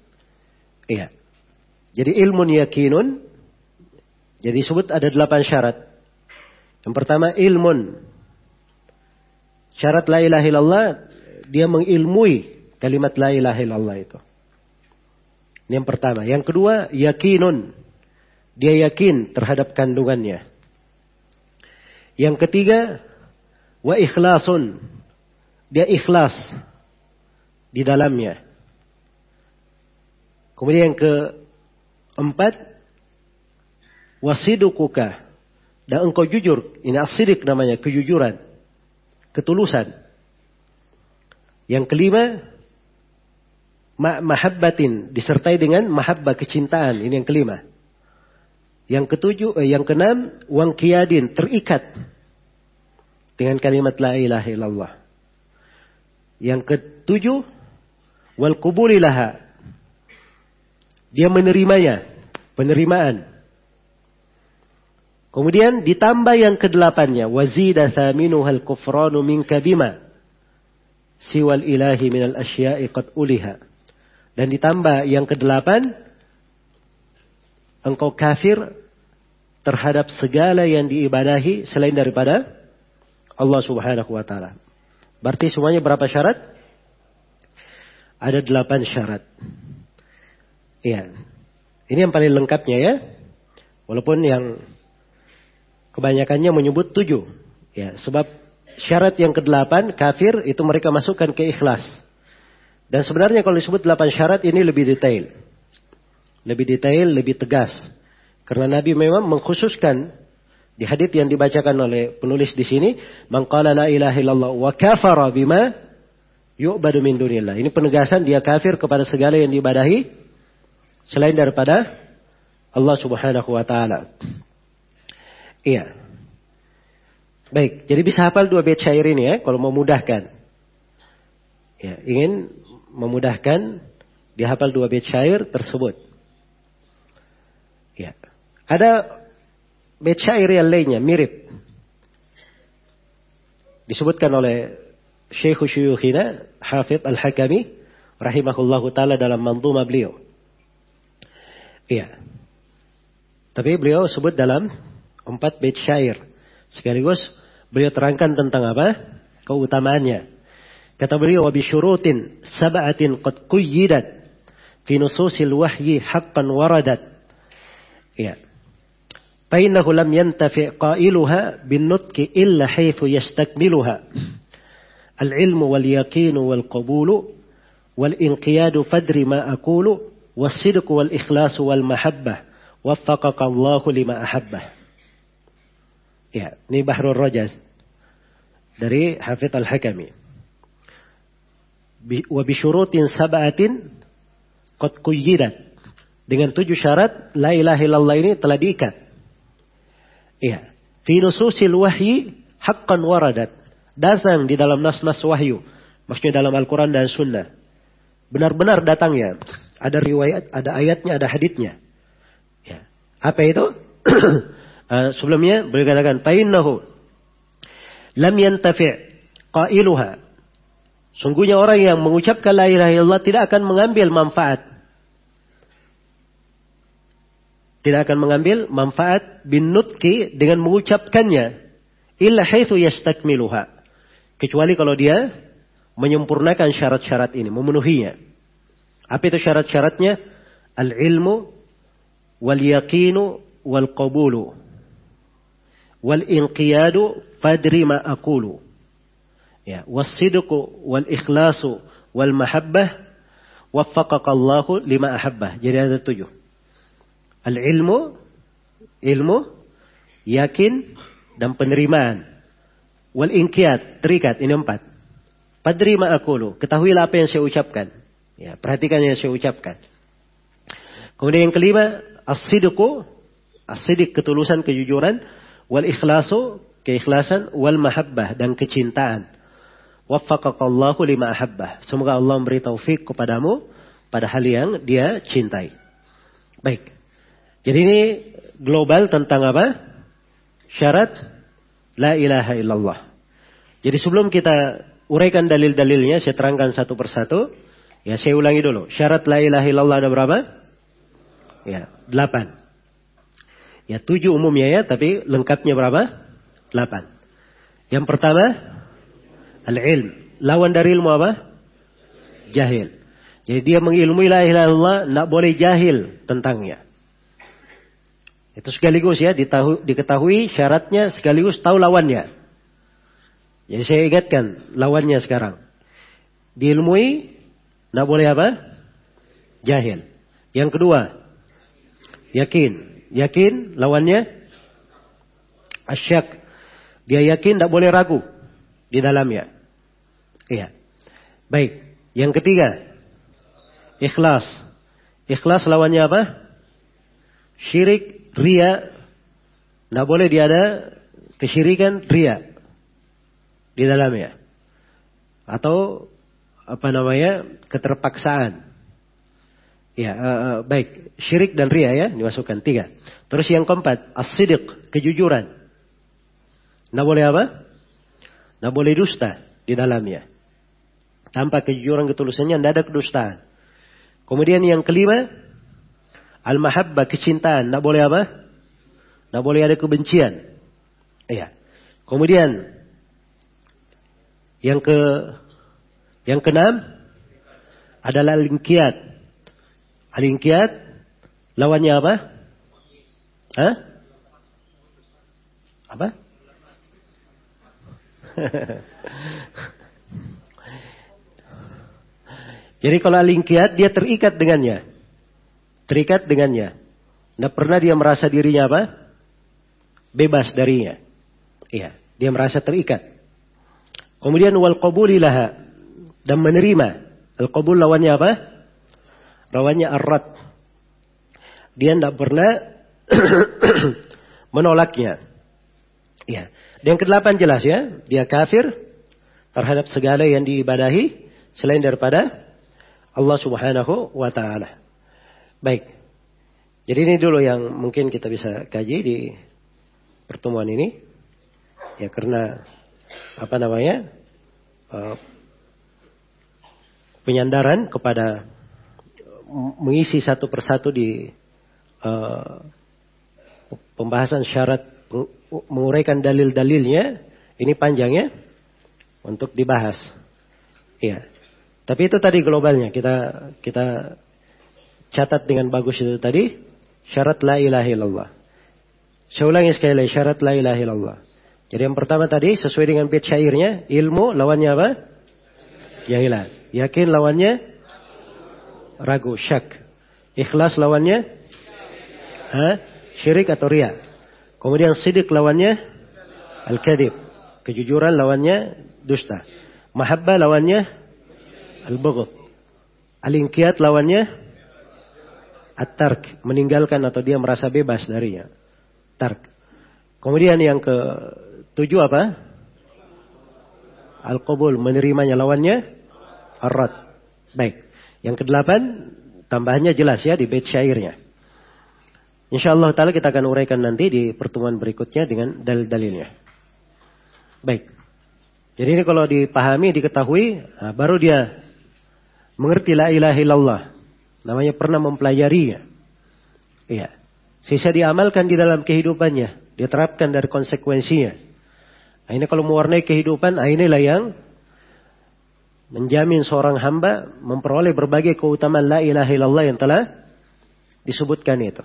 Iya. Jadi ilmun yakinun jadi disebut ada delapan syarat. Yang pertama ilmun. Syarat la ilaha illallah dia mengilmui kalimat la ilaha illallah itu. Ini yang pertama. Yang kedua yakinun. Dia yakin terhadap kandungannya. Yang ketiga, wa ikhlasun. Dia ikhlas di dalamnya. Kemudian yang keempat, wasidukuka. Dan engkau jujur. Ini asidik namanya, kejujuran. Ketulusan. Yang kelima, ma mahabbatin. Disertai dengan mahabbah kecintaan. Ini yang kelima. Yang ketujuh, eh, yang keenam, wang kiadin terikat dengan kalimat la ilaha illallah. Yang ketujuh, wal kubulilaha. Dia menerimanya, penerimaan. Kemudian ditambah yang kedelapannya, wazida thaminuha al kufranu minka bima siwal ilahi minal asya'i qad uliha. Dan ditambah yang kedelapan, engkau kafir terhadap segala yang diibadahi selain daripada Allah Subhanahu wa taala. Berarti semuanya berapa syarat? Ada delapan syarat. Iya. Ini yang paling lengkapnya ya. Walaupun yang kebanyakannya menyebut tujuh. Ya, sebab syarat yang kedelapan kafir itu mereka masukkan ke ikhlas. Dan sebenarnya kalau disebut delapan syarat ini lebih detail lebih detail, lebih tegas. Karena Nabi memang mengkhususkan di hadis yang dibacakan oleh penulis di sini, "Man la ilaha illallah wa kafara bima yu'badu min dunillah." Ini penegasan dia kafir kepada segala yang diibadahi selain daripada Allah Subhanahu wa taala. Iya. Baik, jadi bisa hafal dua bait syair ini ya kalau memudahkan. Ya, ingin memudahkan dihafal dua bait syair tersebut. Ada bait syair yang lainnya mirip. Disebutkan oleh Syekh Syuyukhina Hafid Al-Hakami rahimahullahu taala dalam manzuma beliau. Iya. Tapi beliau sebut dalam empat bait syair. Sekaligus beliau terangkan tentang apa? Keutamaannya. Kata beliau, "Wa bisyurutin sab'atin qad quyyidat fi nususil wahyi haqqan waradat." Ya. فإنه لم ينتفع قائلها بالنطق إلا حيث يستكملها العلم واليقين والقبول والانقياد فدر ما أقول والصدق والإخلاص والمحبة وفقك الله لما أحبه Ya, ini Bahrul Rajaz dari Hafidh Al-Hakami. Wa bisyurutin sab'atin qad quyyidat. Dengan tujuh syarat la ilaha illallah ini telah diikat. Iya. Fi nususil wahyi haqqan waradat. Datang di dalam nas-nas wahyu. Maksudnya dalam Al-Quran dan Sunnah. Benar-benar datangnya. Ada riwayat, ada ayatnya, ada haditnya. Ya. Apa itu? uh, [clears throat] sebelumnya beliau katakan fainnahu lam yantafi' qailuha sungguhnya orang yang mengucapkan la ilaha illallah tidak akan mengambil manfaat tidak akan mengambil manfaat bin nutki dengan mengucapkannya illa haitsu yastakmiluha kecuali kalau dia menyempurnakan syarat-syarat ini memenuhinya apa itu syarat-syaratnya al ilmu wal yaqinu wal qabulu wal inqiyadu fadri ma aqulu. Ya, wasidqu wal ikhlasu wal mahabbah waffaqaka Allahu lima ahabbah. Jadi ada tujuh. Al ilmu yakin dan penerimaan. Wal inqiyad terikat ini empat. Fadri ma aqulu, ketahuilah apa yang saya ucapkan. Ya, perhatikan yang saya ucapkan. Kemudian yang kelima, as-sidqu, as-sidq ketulusan, kejujuran, wal ikhlasu keikhlasan wal mahabbah dan kecintaan. Waffaqakallahu lima ahabbah. Semoga Allah memberi taufik kepadamu pada hal yang dia cintai. Baik. Jadi ini global tentang apa? Syarat la ilaha illallah. Jadi sebelum kita uraikan dalil-dalilnya, saya terangkan satu persatu. Ya, saya ulangi dulu. Syarat la ilaha illallah ada berapa? Ya, delapan. Ya tujuh umumnya ya, tapi lengkapnya berapa? Delapan. Yang pertama, al-ilm. Lawan dari ilmu apa? Jahil. Jadi dia mengilmui la ilaha illallah, tidak boleh jahil tentangnya. Itu sekaligus ya, diketahui syaratnya sekaligus tahu lawannya. Jadi saya ingatkan lawannya sekarang. Diilmui, tidak boleh apa? Jahil. Yang kedua, yakin. Yakin lawannya asyak. Dia yakin tidak boleh ragu di dalamnya. Iya. Baik. Yang ketiga, ikhlas. Ikhlas lawannya apa? Syirik, ria. Tidak boleh dia ada kesyirikan, ria di dalamnya. Atau apa namanya keterpaksaan. Ya, uh, baik. Syirik dan ria ya, dimasukkan tiga. Terus yang keempat, as-sidiq, kejujuran. Tidak boleh apa? Tidak boleh dusta di dalamnya. Tanpa kejujuran ketulusannya, tidak ada kedustaan. Kemudian yang kelima, al-mahabbah, kecintaan. Tidak boleh apa? Tidak boleh ada kebencian. Iya. Kemudian, yang ke yang keenam adalah lingkiat Al-inqiyad lawannya apa? Hah? Apa? [laughs] Jadi kalau al-inqiyad dia terikat dengannya. Terikat dengannya. Tidak pernah dia merasa dirinya apa? Bebas darinya. Iya, dia merasa terikat. Kemudian wal qabulilaha dan menerima. Al-qabul lawannya apa? Lawannya arrat. Dia tidak pernah [clears throat] menolaknya. Ya. Dan yang kedelapan jelas ya, dia kafir terhadap segala yang diibadahi selain daripada Allah Subhanahu wa taala. Baik. Jadi ini dulu yang mungkin kita bisa kaji di pertemuan ini. Ya karena apa namanya? Uh, penyandaran kepada mengisi satu persatu di uh, pembahasan syarat menguraikan dalil-dalilnya ini panjang ya untuk dibahas. Iya. Tapi itu tadi globalnya kita kita catat dengan bagus itu tadi syarat la ilaha illallah. Saya ulangi sekali lagi syarat la ilaha illallah. Jadi yang pertama tadi sesuai dengan bait syairnya, ilmu lawannya apa? Jahilan. Yakin lawannya ragu, syak. Ikhlas lawannya ha? syirik atau ria. Kemudian sidik lawannya al-kadhib. Kejujuran lawannya dusta. Mahabbah lawannya al-bughd. Al-inqiyat lawannya at-tark, meninggalkan atau dia merasa bebas darinya. Tark. Kemudian yang ke tujuh apa? Al-qabul, menerimanya lawannya ar-rad. Baik. Yang kedelapan, tambahannya jelas ya di bait syairnya. Insya Allah Ta'ala kita akan uraikan nanti di pertemuan berikutnya dengan dalil-dalilnya. Baik. Jadi ini kalau dipahami, diketahui, nah baru dia mengerti la ilaha illallah. Namanya pernah mempelajarinya. Iya. Sisa diamalkan di dalam kehidupannya. Dia terapkan dari konsekuensinya. Ini kalau mewarnai kehidupan, inilah yang menjamin seorang hamba memperoleh berbagai keutamaan la ilaha illallah yang telah disebutkan itu.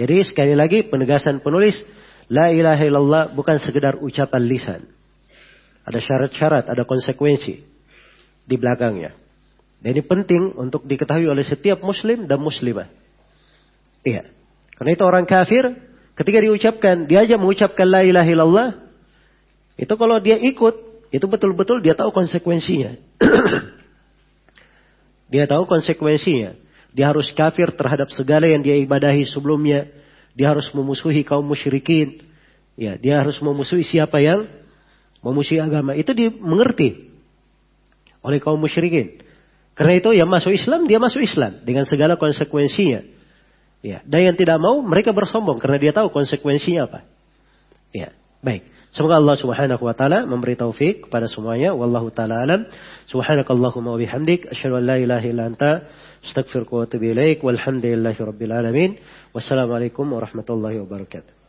Jadi sekali lagi penegasan penulis la ilaha illallah bukan sekedar ucapan lisan. Ada syarat-syarat, ada konsekuensi di belakangnya. Dan ini penting untuk diketahui oleh setiap muslim dan muslimah. Iya. Karena itu orang kafir ketika diucapkan, dia aja mengucapkan la ilaha illallah, itu kalau dia ikut, itu betul-betul dia tahu konsekuensinya. [clears throat] dia tahu konsekuensinya. Dia harus kafir terhadap segala yang dia ibadahi sebelumnya. Dia harus memusuhi kaum musyrikin. Ya, dia harus memusuhi siapa yang memusuhi agama. Itu dimengerti oleh kaum musyrikin. Karena itu yang masuk Islam, dia masuk Islam dengan segala konsekuensinya. Ya, dan yang tidak mau mereka bersombong karena dia tahu konsekuensinya apa. Ya, baik. Semoga Allah Subhanahu wa taala memberi taufik kepada semuanya. Wallahu taala alam. Subhanakallahumma wa bihamdik asyhadu an la ilaha illa anta astaghfiruka wa atubu ilaik. Walhamdulillahirabbil alamin. Wassalamualaikum warahmatullahi wabarakatuh.